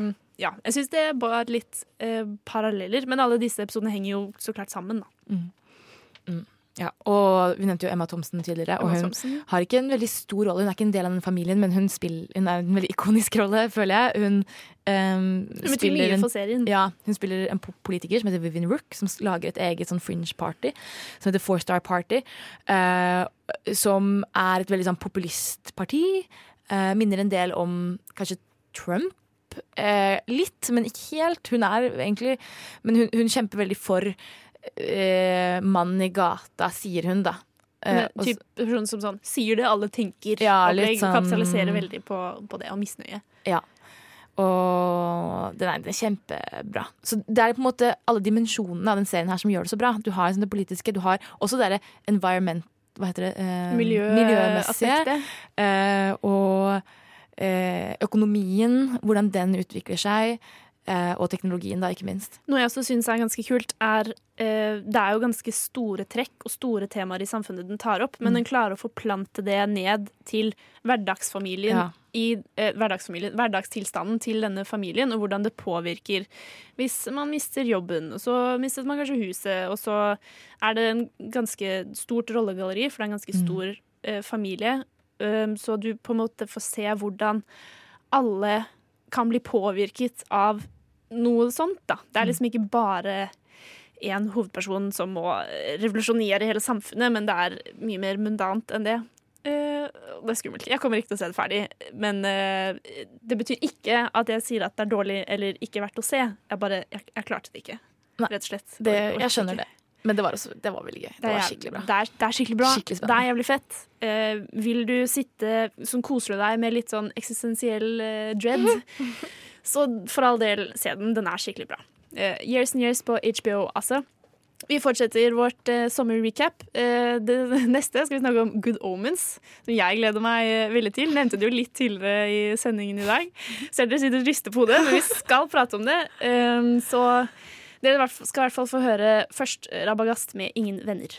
um, Ja. Jeg syns det er bare litt uh, paralleller, men alle disse episodene henger jo så klart sammen, da. Mm. Ja, og Vi nevnte jo Emma Thomsen tidligere. og Hun Thompson. har ikke en veldig stor rolle, hun er ikke en del av den familien, men hun, spiller, hun er en veldig ikonisk rolle, føler jeg. Hun, um, hun spiller en. Ja, hun spiller en politiker som heter Vivian Rook, som lager et eget sånn fringe party, som heter Four Star Party. Uh, som er et veldig sånn populistparti. Uh, minner en del om kanskje Trump. Uh, litt, men ikke helt. Hun er egentlig Men hun, hun kjemper veldig for eh, mannen i gata, sier hun, da. Eh, typ person som sånn sier det alle tenker. Ja, og det sånn- kapitaliserer veldig på, på det, og misnøye. Ja. Og den er, den er kjempebra. Så det er på en måte alle dimensjonene av den serien her som gjør det så bra. Du har liksom det politiske, du har også det environment... Hva heter det? Eh, miljømessige. Miljøaspektet. Eh, og eh, økonomien, hvordan den utvikler seg. Eh, og teknologien, da, ikke minst. Noe jeg også syns er ganske kult, er eh, Det er jo ganske store trekk og store temaer i samfunnet den tar opp, men Mm. den klarer å forplante det ned til hverdagsfamilien. Ja. I eh, hverdagsfamilien, hverdagstilstanden til denne familien, og hvordan det påvirker hvis man mister jobben. Og så mistet man kanskje huset, og så er det en ganske stort rollegalleri, for det er en ganske Mm. stor eh, familie. Så du på en måte får se hvordan alle kan bli påvirket av noe sånt, da. Det er liksom ikke bare én hovedperson som må revolusjonere hele samfunnet, men det er mye mer mundant enn det. Uh, det er skummelt. Jeg kommer ikke til å se det ferdig. Men uh, det betyr ikke at jeg sier at det er dårlig eller ikke verdt å se. Jeg bare, jeg, jeg klarte det ikke. Rett og slett. Det, Jeg skjønner det. Men det var, også, det var veldig gøy. Det, det var skikkelig bra. Det er, det er skikkelig bra. Skikkelig det er jævlig fett. Eh, vil du sitte sånn koser du deg med litt sånn eksistensiell eh, dread, så for all del, se den. Den er skikkelig bra. Eh, years and Years på HBO, altså. Vi fortsetter vårt eh, sommerrecap. Eh, det neste skal vi snakke om Good Omens, som jeg gleder meg eh, veldig til. Nevnte det jo litt tidligere i sendingen i dag. Ser dere sitter og rister på hodet, men vi skal prate om det. Eh, så dere skal i hvert fall få høre først Rabagast med Ingen venner.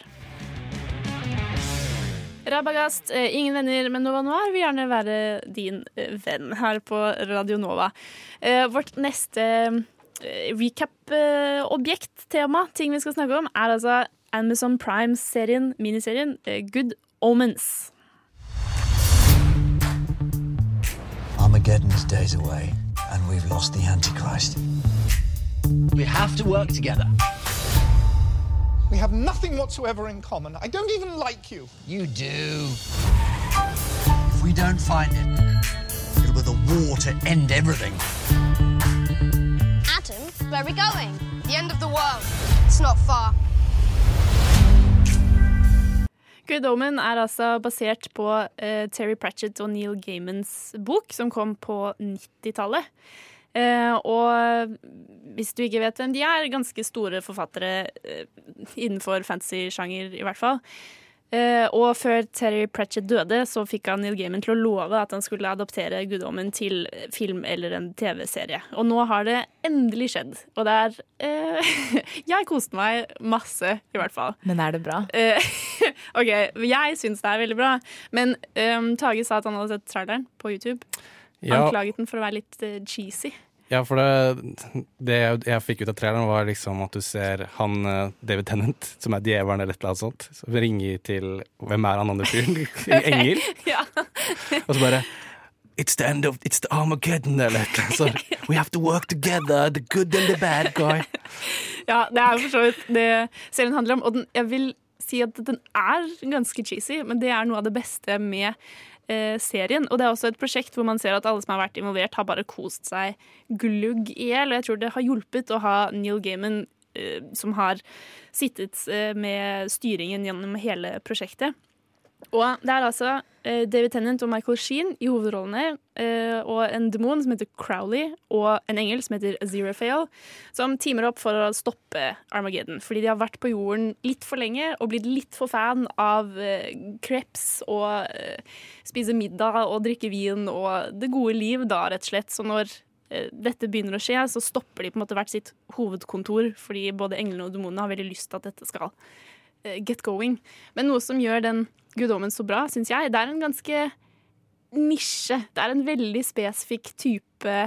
Rabagast, eh, ingen venner, men Nova Noir vil gjerne være din eh, venn her på Radio Nova. Eh, vårt neste eh, recap-objekt, tema, ting vi skal snakke om, er altså Amazon Prime-serien, miniserien eh, Good Omens. Armageddon's days away, and we've lost the Antichrist. We have to work together. We have nothing whatsoever in common. I don't even like you. You do. If we don't find it, it'll be the war to end everything. Adam, where are we going? The end of the world. It's not far. Good Omen er altså basert på eh, Terry Pratchett og Neil Gaimans bok, som kom på 90-tallet. Eh, og hvis du ikke vet hvem de er, ganske store forfattere eh, innenfor fantasy-sjanger, i hvert fall. Eh, og før Terry Pratchett døde, så fikk han Neil Gaiman til å love at han skulle adoptere guddommen til film eller en TV-serie. Og nå har det endelig skjedd. Og det er eh, Jeg koste meg masse, i hvert fall. Men er det bra? Eh, OK, jeg syns det er veldig bra. Men um, Tage sa at han hadde sett traileren på YouTube. Ja. Anklaget den for å være litt uh, cheesy. Ja, for det, det jeg, jeg fikk ut av traileren, var liksom at du ser han eh, David Tennant, som er djevelen eller et eller annet sånt, som ringer til Hvem er han andre fyren? Engel. Og så bare It's the end of It's the Armageddon, eller et eller annet sånt. We have to work together, the good and the bad guy. Ja, det er jo for så vidt det serien handler om. Og den, jeg vil si at den er ganske cheesy, men det er noe av det beste med eh, serien. Og det er også et prosjekt hvor man ser at alle som har vært involvert, har bare kost seg glugg i hjel. Og jeg tror det har hjulpet å ha Neil Gaiman, eh, som har sittet eh, med styringen gjennom hele prosjektet. Og det er altså uh, David Tennant og Michael Sheen i hovedrollene, Uh, og en demon som heter Crowley, og en engel som heter Aziraphale, som teamer opp for å stoppe Armageddon. Fordi de har vært på jorden litt for lenge og blitt litt for fan av uh, crepes og eh, spise middag og drikke vin og det gode liv, da, rett og slett. Så når eh, dette begynner å skje, så stopper de på en måte hvert sitt hovedkontor, fordi både englene og demonene har veldig lyst til at dette skal eh, get going. Men noe som gjør den guddommen så bra, syns jeg, det er en ganske nisje. Det er en veldig spesifikk type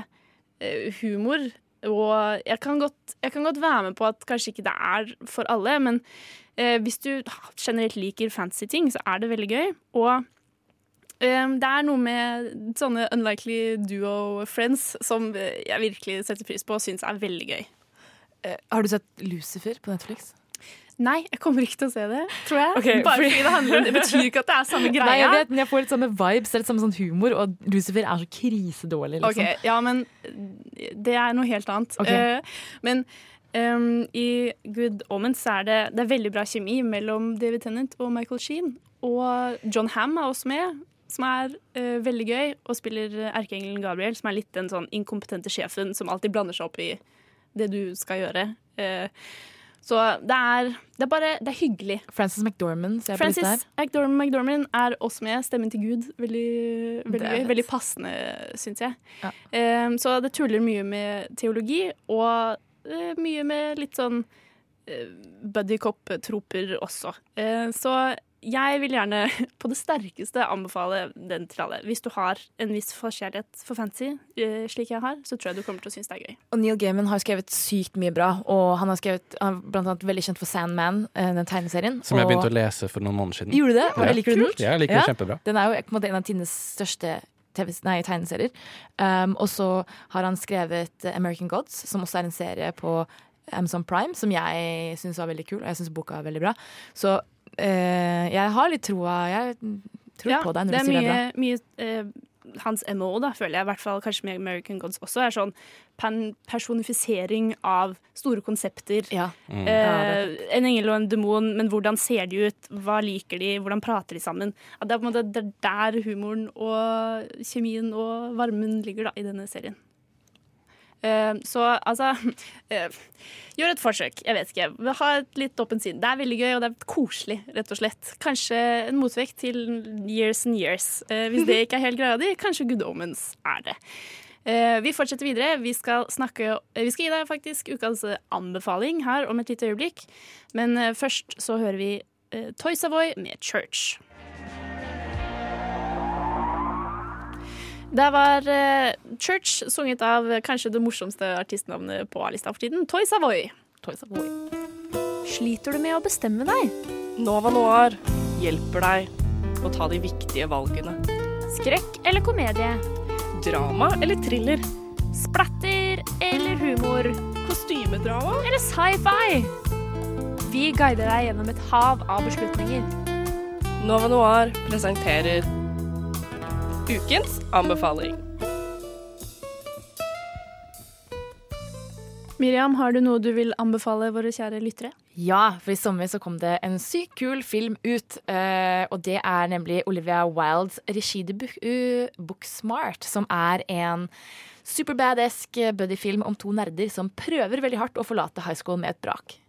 eh, humor. Og jeg kan, godt, jeg kan godt være med på at kanskje ikke det er for alle, men eh, hvis du generelt liker fancy ting, så er det veldig gøy. Og eh, det er noe med sånne unlikely duo friends som eh, jeg virkelig setter pris på og syns er veldig gøy. Eh, har du sett Lucifer på Netflix? Nei, jeg kommer ikke til å se det, tror jeg. Okay, Bare fordi- det handler om Det betyr ikke at det er samme greia. Nei, jeg vet, men jeg får litt samme vibes, litt samme sånn humor, og Lucifer er så krisedårlig, liksom. Ok, ja, men det er noe helt annet. Okay. Uh, men um, i Good Omens er det, det er veldig bra kjemi mellom David Tennant og Michael Sheen. Og John Hamm er også med, som er uh, veldig gøy, og spiller erkeengelen Gabriel, som er litt den sånn inkompetente sjefen som alltid blander seg opp i det du skal gjøre. Eh, så det er, det er bare Det er hyggelig. Frances McDormand ser jeg på lista her. McDormand, McDormand er også med. Stemmen til Gud. Veldig, veldig. Veldig passende, syns jeg. Um, så det tuller mye med teologi, og uh, mye med litt sånn uh, buddycop-troper også. Uh, så jeg vil gjerne på det sterkeste anbefale den til alle. Hvis du har en viss forkjærlighet for fancy, eh, slik jeg har, så tror jeg du kommer til å synes det er gøy. Og Neil Gaiman har skrevet sykt mye bra, og han har skrevet han er blant annet veldig kjent for Sandman, eh, den tegneserien. Som jeg og- begynte å lese for noen måneder siden. Gjorde du det? Ja. Liker du den? Ja, jeg liker Ja. det kjempebra. Den er jo på en måte en av Tines største nei, tegneserier. Um, og så har han skrevet American Gods, som også er en serie på Amazon Prime, som jeg syns var veldig kul, og jeg syns boka er veldig bra. Så eh, jeg har litt troa Jeg tror ja, på deg når det du er sier det er mye, bra. mye eh, hans MO, da, føler jeg, i hvert fall kanskje med American Gods også, er sånn personifisering av store konsepter. Mm. Eh, en engel og en demon, men hvordan ser de ut? Hva liker de? Hvordan prater de sammen? At det er på en måte det er der humoren og kjemien og varmen ligger da, i denne serien. Eh, så altså eh, Gjør et forsøk. Jeg vet ikke. Ha et litt åpent sinn. Det er veldig gøy, og det er koselig, rett og slett. Kanskje en motvekt til Years and Years. Eh, hvis det ikke er helt greia di, kanskje Good Omens er det. Vi fortsetter videre. Vi skal, snakke, vi skal gi deg faktisk ukas anbefaling her om et lite øyeblikk. Men først så hører vi Toy Savoy med Church. Det var eh, Church, sunget av eh, kanskje det morsomste artistnavnet på A-lista for tiden, Toy Savoy. Toy Savoy. Sliter du med å bestemme deg? Nova Noir hjelper deg å ta de viktige valgene. Skrekk eller komedie? Drama eller thriller? Splatter eller humor? Kostymedrama? Eller sci-fi? Vi guider deg gjennom et hav av beslutninger. Nova Noir presenterer ukens anbefaling. Miriam, har du noe du vil anbefale våre kjære lyttere? Ja, for i sommer så kom det en sykt kul film ut. eh, og det er nemlig Olivia Wildes regidebut uh, Booksmart, som er en superbadesk buddyfilm om to nerder som prøver veldig hardt å forlate high school med et brak.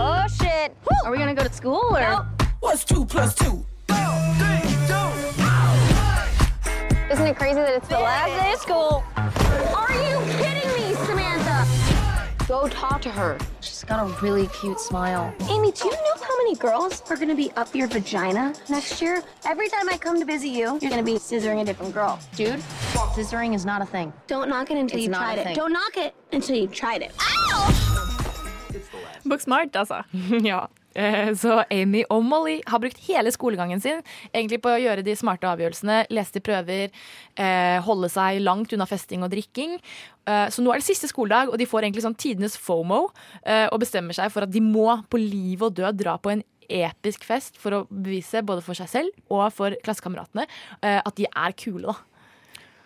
Oh shit. Are we gonna go to school or? What's two plus two? Isn't it crazy that it's the last day of school? Are you kidding me, Samantha? Go talk to her. She's got a really cute smile. Amy, do you know how many girls are gonna be up your vagina next year? Every time I come to visit you, you're gonna be scissoring a different girl. Dude, scissoring is not a thing. Don't knock it until It's you've tried it. thing. Don't knock it until you've tried it. Booksmart, altså. ja. Eh, Så Amy og Molly har brukt hele skolegangen sin egentlig på å gjøre de smarte avgjørelsene, lese til prøver, eh, holde seg langt unna festing og drikking. Eh, Så nå er det siste skoledag, og de får egentlig sånn tidenes FOMO og bestemmer seg for at de må på liv og død dra på en episk fest for å bevise både for seg selv og for klassekameratene at de er kule, da.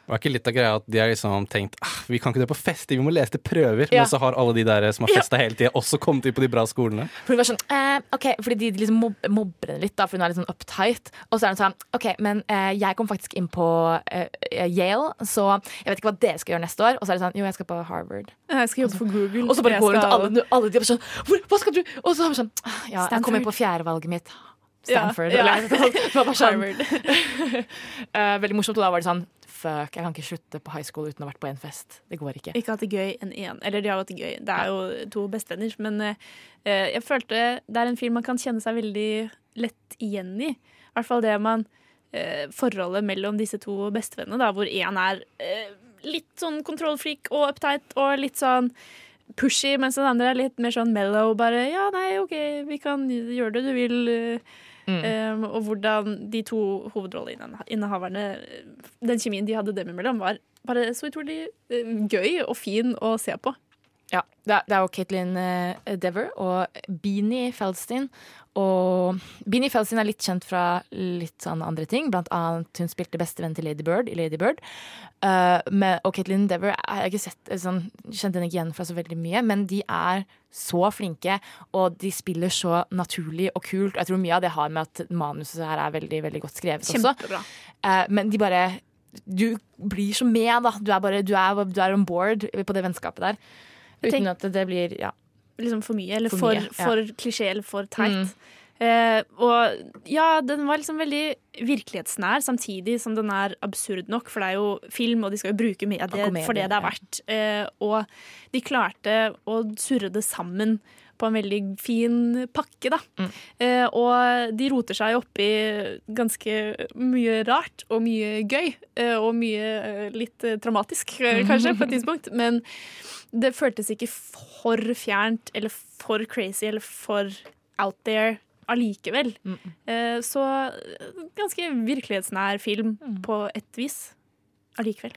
Var ikke litt av greia at de har liksom tenkt ah, vi kan ikke dra på fest, vi må lese til prøver. Ja. Men så har alle de der som har festa hele tida, også kommet inn på de bra skolene. For det var sånn, eh, okay, fordi de liksom mob mobber henne litt, da, for hun er litt sånn uptight. Og så er hun sånn OK, men eh, jeg kom faktisk inn på eh, Yale, så jeg vet ikke hva dere skal gjøre neste år. Og så er det sånn Jo, jeg skal på Harvard. Jeg skal jobbe for Google. Og så bare Jeg går hun til alle, alle de bare sånn Hvor, Hva skal du? Og så er hun sånn «Ah, Ja, jeg kommer kom inn på fjerdevalget mitt. Stanford. ja. Eller, det var bare sånn, Harvard. Eh, veldig morsomt. Og da var det sånn Fuck, jeg kan ikke slutte på high school uten å ha vært på en fest. Det går ikke. Ikke hatt det gøy enn én. Eller de har hatt det gøy. Det er jo to bestevenner. Men uh, jeg følte det er en film man kan kjenne seg veldig lett igjen i. I hvert fall det man uh, Forholdet mellom disse to bestevennene, da, hvor én er uh, litt sånn kontrollfreak og uptight og litt sånn pushy, mens den andre er litt mer sånn mellow. Bare ja, nei, OK, vi kan gjøre det du vil. Eh, Um, og hvordan de to hovedrolleinnehaverne, den kjemien de hadde dem imellom, var bare så utrolig eh, gøy og fin å se på. Ja, det er, jo Caitlin eh, Dever og Beanie Feldstein. Og Beanie Felsin er litt kjent fra litt sånn andre ting. Blant annet hun spilte bestevenn til Lady Bird i Lady Bird. Uh, med, og Caitlin Dever jeg har ikke sett, eh, sånn, kjente henne ikke igjen fra så veldig mye, men de er så flinke, og de spiller så naturlig og kult. Og jeg tror mye av det har med at manuset her er veldig, veldig godt skrevet Kjempebra. også. Uh, men de bare Du blir så med, da. Du er, bare, du er, du er on board på det vennskapet der. Uten at det blir Ja. Liksom for mye, eller For for, mye, for, ja. klisjé eller for teit. Mm. Eh, og ja, den var liksom veldig virkelighetsnær, samtidig som den er absurd nok, for det er jo film, og de skal jo bruke det for det det er verdt. Eh, og de klarte å surre det sammen på en veldig fin pakke, da. Mm. Eh, og de roter seg oppi ganske mye rart og mye gøy, eh, og mye eh, litt eh, traumatisk, kanskje, på et tidspunkt. Men det føltes ikke for fjernt eller for crazy eller for out there allikevel. Eh, Så ganske virkelighetsnær film på et vis allikevel.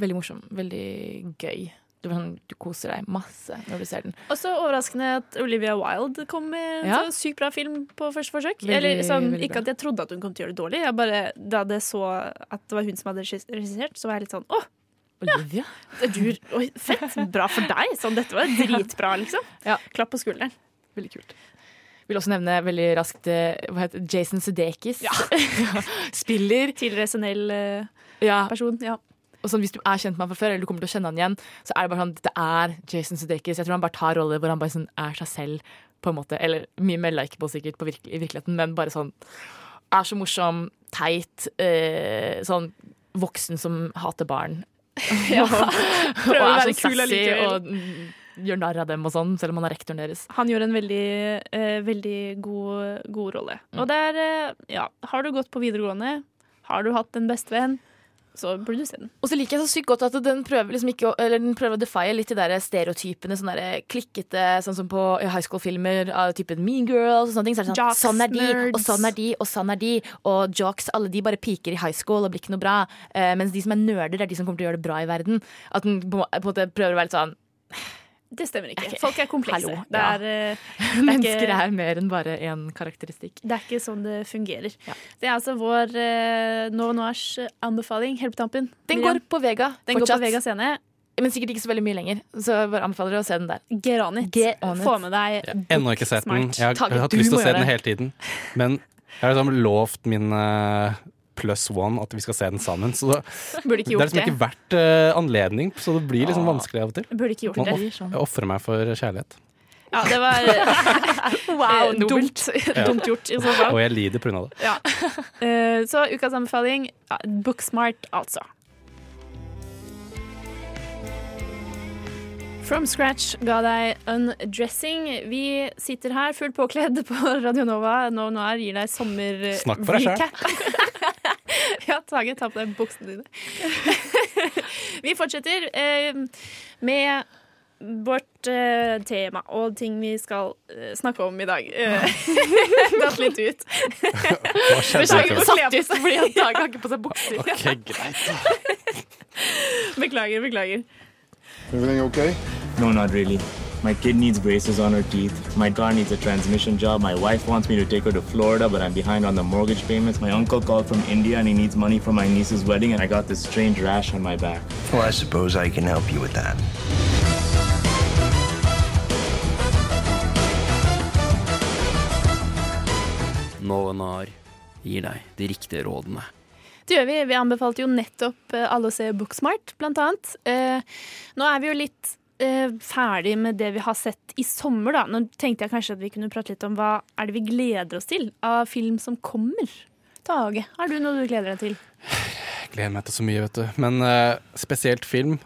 Veldig morsom. Veldig gøy. Du, du koser deg masse når du ser den. Og så overraskende at Olivia Wilde kom med en Ja. så sykt bra film på første forsøk. Veldig, Eller sånn, Ikke at jeg trodde at hun kom til å gjøre det dårlig. Jeg bare, da jeg så at det var hun som hadde regissert, så var jeg litt sånn åh, Olivia? ja, du, oi, fett, bra for deg. Sånn, dette var dritbra, liksom. Klapp på skulderen. Veldig kult. Vil også nevne veldig raskt eh? Jason Sudeikis. Spiller. Tidligere SNL-person. ja. Og sånn, Hvis du er kjent med han fra før, eller du kommer til å kjenne han igjen, så er det bare sånn det er Jason Sudeikis. Jeg tror han bare tar roller hvor han bare sånn er seg selv, på en måte. Eller mye mer likeable sikkert på virke, i virkeligheten, men bare sånn er så morsom, teit, øh, sånn voksen som hater barn. Ja. Prøver å være kul allikevel. og mm, gjør narr av dem og sånn, selv om han er rektoren deres. Han gjør en veldig, eh, veldig god, god rolle. Og det er eh, Ja, har du gått på videregående, har du hatt en bestevenn, så burde du se den. Og så liker jeg så sykt godt at den prøver, liksom ikke, den prøver å defie litt de der stereotypene. Sånn der klikkete, sånn som på high school-filmer av typen Mean Girls og sånne ting. Så er sånn, Jocks, sånn er de, og sånn er de, og sånn er de. Og jocks, alle de bare piker i high school og blir ikke noe bra. Eh, mens de som er nerder, er de som kommer til å gjøre det bra i verden. At den på, på en måte prøver å være litt sånn Det stemmer ikke. Okay. Folk er komplekse. Hallo, det, er, eh, det, er Mennesker ikke, er mer enn bare én karakteristikk. det er ikke sånn det fungerer. Det er altså vår uh, Nova Noirs eh, anbefaling helt på tampen. Den går på Vega Den går på Vega scene. Men sikkert ikke så veldig mye lenger. Så jeg bare anbefaler å se den der. Get on it. Get on it. Få med deg ja, ennå ikke sett den. Jeg har, jeg har hatt lyst til å se den hele tiden. Men jeg har liksom lovt min eh, plus one at vi skal se den sammen. Så ikke det er liksom det. ikke verdt uh, anledning, så det blir liksom vanskelig av og til. Burde ikke gjort Man det. off- Jeg ofrer meg for kjærlighet. Ja, det var Wow, eh, dumt. Dumt gjort, i så fall. Og jeg lider pga. det. Ja. Uh, Så ukas anbefaling Booksmart, altså. From Scratch ga deg Undressing. Vi sitter her fullt påkledd på Radio Nova. Nå, nå gir deg sommer... Snakk for deg selv. ja, Tage, ta på deg buksene dine. vi fortsetter eh, med vårt eh, tema og ting vi skal eh, snakke om i dag. Eh, Datt litt ut. Hva skjedde? Beklager, satt ut fordi Tage har ikke på seg bukser. Ok, greit. Beklager, beklager. Everything okay? No, not really. My kid needs braces on her teeth. My car needs a transmission job. My wife wants me to take her to Florida, but I'm behind on the mortgage payments. My uncle called from India and he needs money for my niece's wedding, and I got this strange rash on my back. Well, I suppose I can help you with that. Novenar gir deg de riktige rådene. Det gjør vi. Vi anbefalte jo nettopp eh, alle å se Booksmart, blant annet. Eh, nå er vi jo litt eh, ferdig med det vi har sett i sommer, da. Nå tenkte jeg kanskje at vi kunne prate litt om hva er det vi gleder oss til av film som kommer. Tage, har du noe du gleder deg til? Jeg gleder meg til så mye, vet du. Men eh, spesielt film.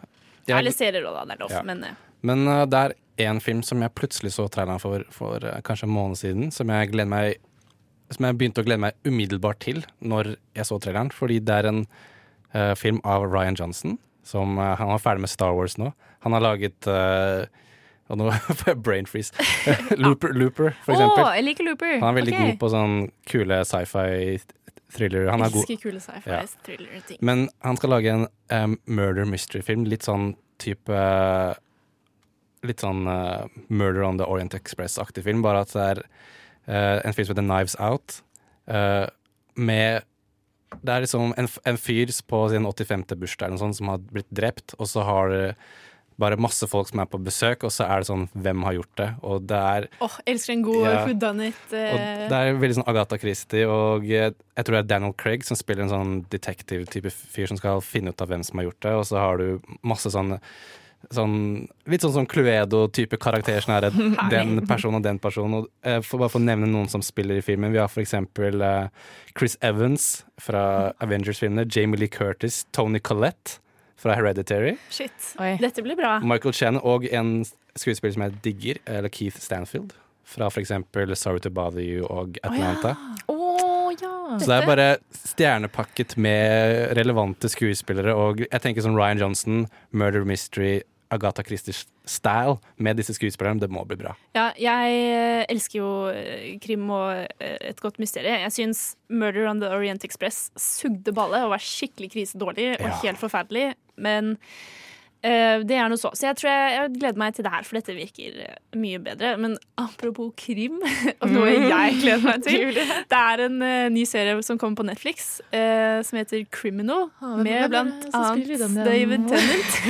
Jeg- Eller serier òg, da. Det er lov. Ja. Men eh, Men uh, det er én film som jeg plutselig så traileren for for kanskje en måned siden, som jeg gleder meg Som jeg begynte å glede meg umiddelbart til når jeg så traileren. Fordi det er en uh, film av Ryan Johnson. Som, uh, han er ferdig med Star Wars nå. Han har laget uh, og nå får jeg brain freeze. Looper, Looper, for Å, eksempel. jeg liker Looper. Han er veldig okay. god på sånn kule sci-fi thriller. Han er. Elsker kule sci-fi Ja. Men han skal lage en um, murder mystery-film. Litt sånn type Litt sånn uh, Murder on the Orient Express-aktig film, bare at det er uh, en film som heter Knives Out. uh, med Det er liksom en, en fyr på sin 85. bursdag eller noe sånt, som har blitt drept, og så har det bare masse folk som er på besøk, og så er det sånn Hvem har gjort det? Og det er Åh, elsker en god Ja. who eh, det er veldig sånn Agatha Christie, og jeg tror det er Daniel Craig som spiller en sånn detektiv-type fyr som skal finne ut av hvem som har gjort det, og så har du masse sånn Sånn, litt sånn som Cluedo-type karakter. Sånn her, den personen og den personen. Og, eh, for bare for å nevne noen som spiller i filmen. Vi har for eksempel eh, Chris Evans fra Avengers-filmene. Jamie Lee Curtis. Tony Collette fra Hereditary. Shit. Dette blir bra. Michael Chen og en skuespiller som jeg digger, eller Keith Stanfield. Fra for eksempel Sorry to Bother You og Atlanta. Å ja. Så det er bare stjernepakket med relevante skuespillere, og jeg tenker sånn Ryan Johnson, Murder Mystery, Agatha Christie-style med disse skuespillerne. Det må bli bra. Ja, jeg eh, elsker jo eh, krim og eh, et godt mysterium. Jeg syns Murder on the Orient Express sugde ballet og var skikkelig krisedårlig og Ja. helt forferdelig. Men det er noe så. Så jeg tror jeg, jeg gleder meg til det her, for dette virker eh, mye bedre. Men apropos krim, og noe jeg gleder meg til Det er en uh, ny serie som kommer på Netflix uh, som heter Criminal, er med blant annet? David Tennant.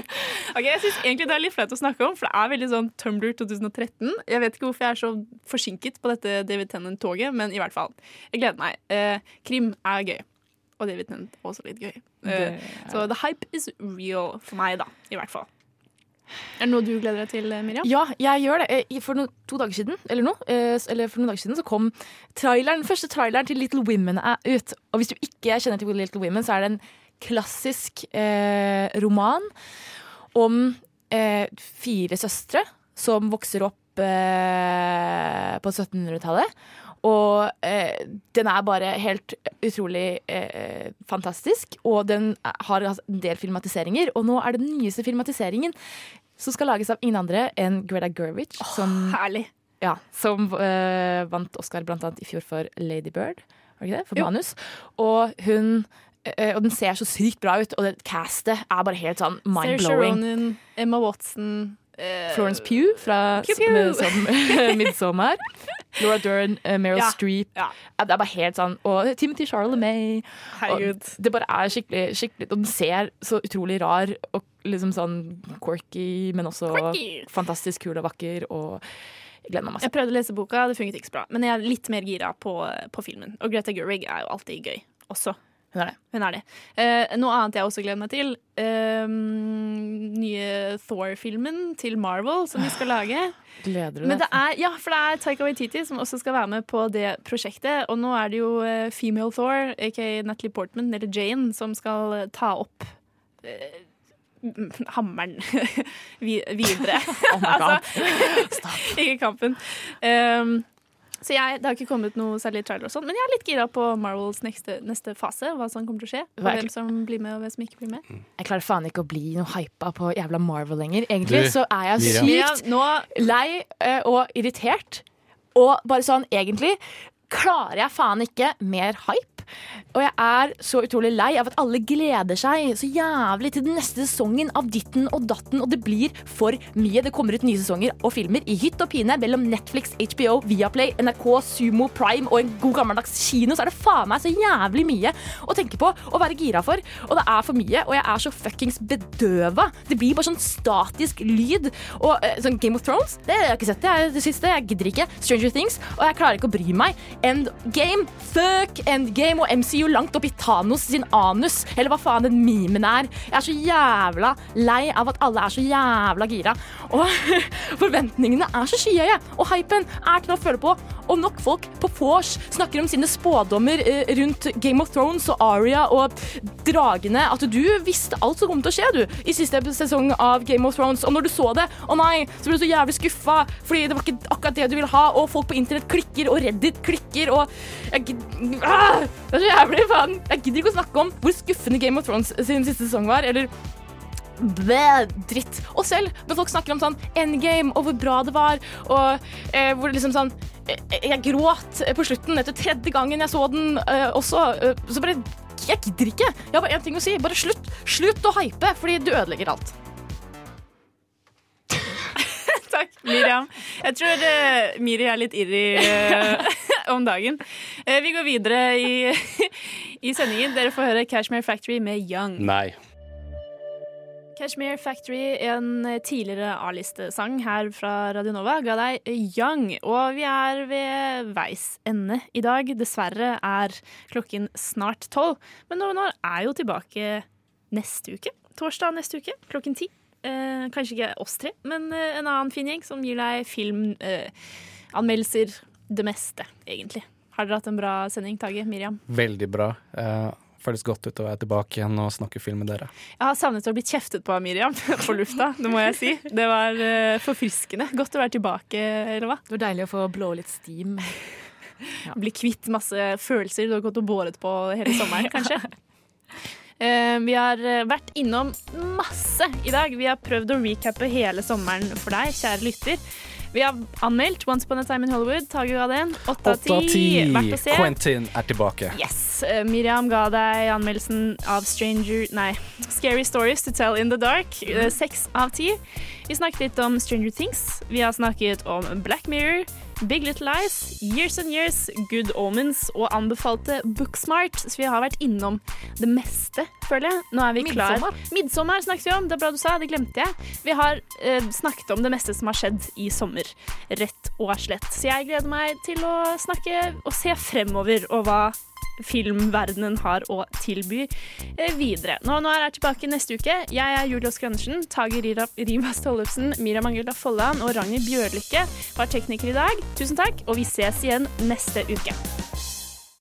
ok, Jeg syns egentlig det er litt flaut å snakke om, for det er veldig sånn Tumblr 2013. Jeg vet ikke hvorfor jeg er så forsinket på dette David Tennant-toget, men i hvert fall. Jeg gleder meg. Uh, krim er gøy. Og Tennant er også litt gøy. Eh, er- så the hype is real for meg, da. I hvert fall. Er det noe du gleder deg til, Miriam? Ja, jeg gjør det. Eh, For no, to dager siden, eller noe, eh, eller for noen dager siden, så kom traileren, den første traileren til Little Women er ut. Og hvis du ikke kjenner til Little Women, så er det en klassisk eh, roman om eh, fire søstre som vokser opp eh, på 1700-tallet. Og eh, den er bare helt utrolig eh, fantastisk. Og den har altså en del filmatiseringer. Og nå er det den nyeste filmatiseringen som skal lages av ingen andre enn Greta Gerwig. som, herlig! Ja, som eh, vant Oscar blant annet i fjor for Lady Bird. Var det ikke det? For Jo. manus. Og hun eh, og den ser så sykt bra ut, og det castet er bare helt sånn mind-blowing. Ronan, Emma Watson Florence Pugh fra Pew Pew. som Midsommar. Laura Dern, eh, Meryl Ja, Streep. Ja, Det er bare helt sånn Og Timothy Charlemagne. Herregud. Og det bare er skikkelig, skikkelig Og den ser så utrolig rar og liksom sånn quirky, men også Quirky. fantastisk kul og vakker. Og jeg gleder meg masse. Jeg prøvde å lese boka, det funket ikke så bra. Men jeg er litt mer gira på, på filmen. Og Greta Gerwig er jo alltid gøy også. Hun er det. Hun er det. Eh, noe annet jeg også gleder meg til. eh, nye Thor-filmen til Marvel som de skal lage. Gleder du deg? ja, for det er Taika Waititi som også skal være med på det prosjektet. Og nå er det jo eh, Female Thor, aka Natalie Portman, eller Jane, som skal ta opp eh, hammeren videre. Oh my God. ikke kampen. Um, så jeg, Det har ikke kommet noe særlig trailer, og sånn, men jeg er litt gira på Marvels neste, neste fase. Hva som kommer til å skje. Og Hva hvem som blir med, og hvem som ikke blir med. Jeg klarer faen ikke å bli noe hypa på jævla Marvel lenger. Egentlig så er jeg sykt lei eh, og irritert. Og bare sånn, egentlig klarer jeg faen ikke mer hype. Og jeg er så utrolig lei av at alle gleder seg så jævlig til den neste sesongen av ditten og datten, og det blir for mye. Det kommer ut nye sesonger og filmer i hytt og pine mellom Netflix, HBO, Viaplay, NRK, Sumo, Prime og en god gammeldags kino, så er det faen meg så jævlig mye å tenke på og være gira for. Og det er for mye, og jeg er så fuckings bedøva. Det blir bare sånn statisk lyd. Og eh, sånn Game of Thrones, det har jeg ikke sett det, det siste. Jeg gidder ikke. Stranger Things, og jeg klarer ikke å bry meg. Endgame, fuck Endgame og MCU langt opp i Thanos sin anus, eller hva faen den memen er. Jeg er så jævla lei av at alle er så jævla gira. Og forventningene er så skyhøye, og hypen er til å føle på. Og nok folk på vors snakker om sine spådommer eh, rundt Game of Thrones og Aria og dragene. At du visste alt som kom til å skje, du, i siste sesong av Game of Thrones. Og når du så det, å nei, så ble du så jævlig skuffa, fordi det var ikke akkurat det du ville ha, og folk på internett klikker, og Reddit klikker, og jeg, ah, Det er så jævlig, faen. Jeg gidder ikke å snakke om hvor skuffende Game of Thrones sin siste sesong var, eller Bæ, dritt. Og selv når folk snakker om sånn endgame og hvor bra det var, og eh, hvor liksom sånn eh, Jeg gråt på slutten etter tredje gangen jeg så den eh, også, eh, så bare Jeg gidder ikke. Jeg har bare én ting å si. Bare slutt. Slutt å hype, fordi du ødelegger alt. Takk, Miriam. Jeg tror uh, Miri er litt irri uh, om dagen. Uh, vi går videre i, i sendingen. Dere får høre Cashmere Factory med Young. Nei. Cashmere Factory, en tidligere A-listesang her fra Radio Nova, ga deg Young. Og vi er ved veis ende i dag. Dessverre er klokken snart tolv. Men Novenor er jo tilbake neste uke. Torsdag neste uke klokken ti. Eh, kanskje ikke oss tre, men eh, en annen fin gjeng som gir deg filmanmeldelser. Eh, det meste, egentlig. Har dere hatt en bra sending, Tage? Miriam? Veldig bra. Eh, føles godt ut å være tilbake igjen og snakke film med dere. Jeg har savnet å bli kjeftet på av Miriam på lufta, det må jeg si. Det var eh, forfriskende. Godt å være tilbake, eller hva? Det var deilig å få blå litt steam. Bli kvitt masse følelser du har gått og båret på hele sommeren, kanskje. Eh, vi har eh, vært innom masse i dag. Vi har prøvd å recappe hele sommeren for deg, kjære lytter. Vi har anmeldt Once Upon a Time in Hollywood. Tage ga den. Åtte av ti. Verdt å se. Quentin er tilbake. Yes. Eh, Miriam ga deg anmeldelsen av Stranger Nei, Scary Stories to Tell in the Dark. Seks av ti. Vi snakket litt om Stranger Things. Vi har snakket om Black Mirror, Big Little Lies, Years and Years, Good Omens og anbefalte Booksmart. Så vi har vært innom det meste, føler jeg. Nå er vi klar. Midtsommer. Snakket vi om. Det er bra du sa, det glemte jeg. Vi har eh, snakket om det meste som har skjedd i sommer, rett og slett. Så jeg gleder meg til å snakke og se fremover og hva filmverdenen har å tilby eh, videre. Nå, nå er jeg tilbake neste uke. Jeg er Julie Oskar Andersen, Tage Rivas Tollefsen, Miriam Angela Folland og Ragnhild Bjørlykke var tekniker i dag. Tusen takk, og vi ses igjen neste uke.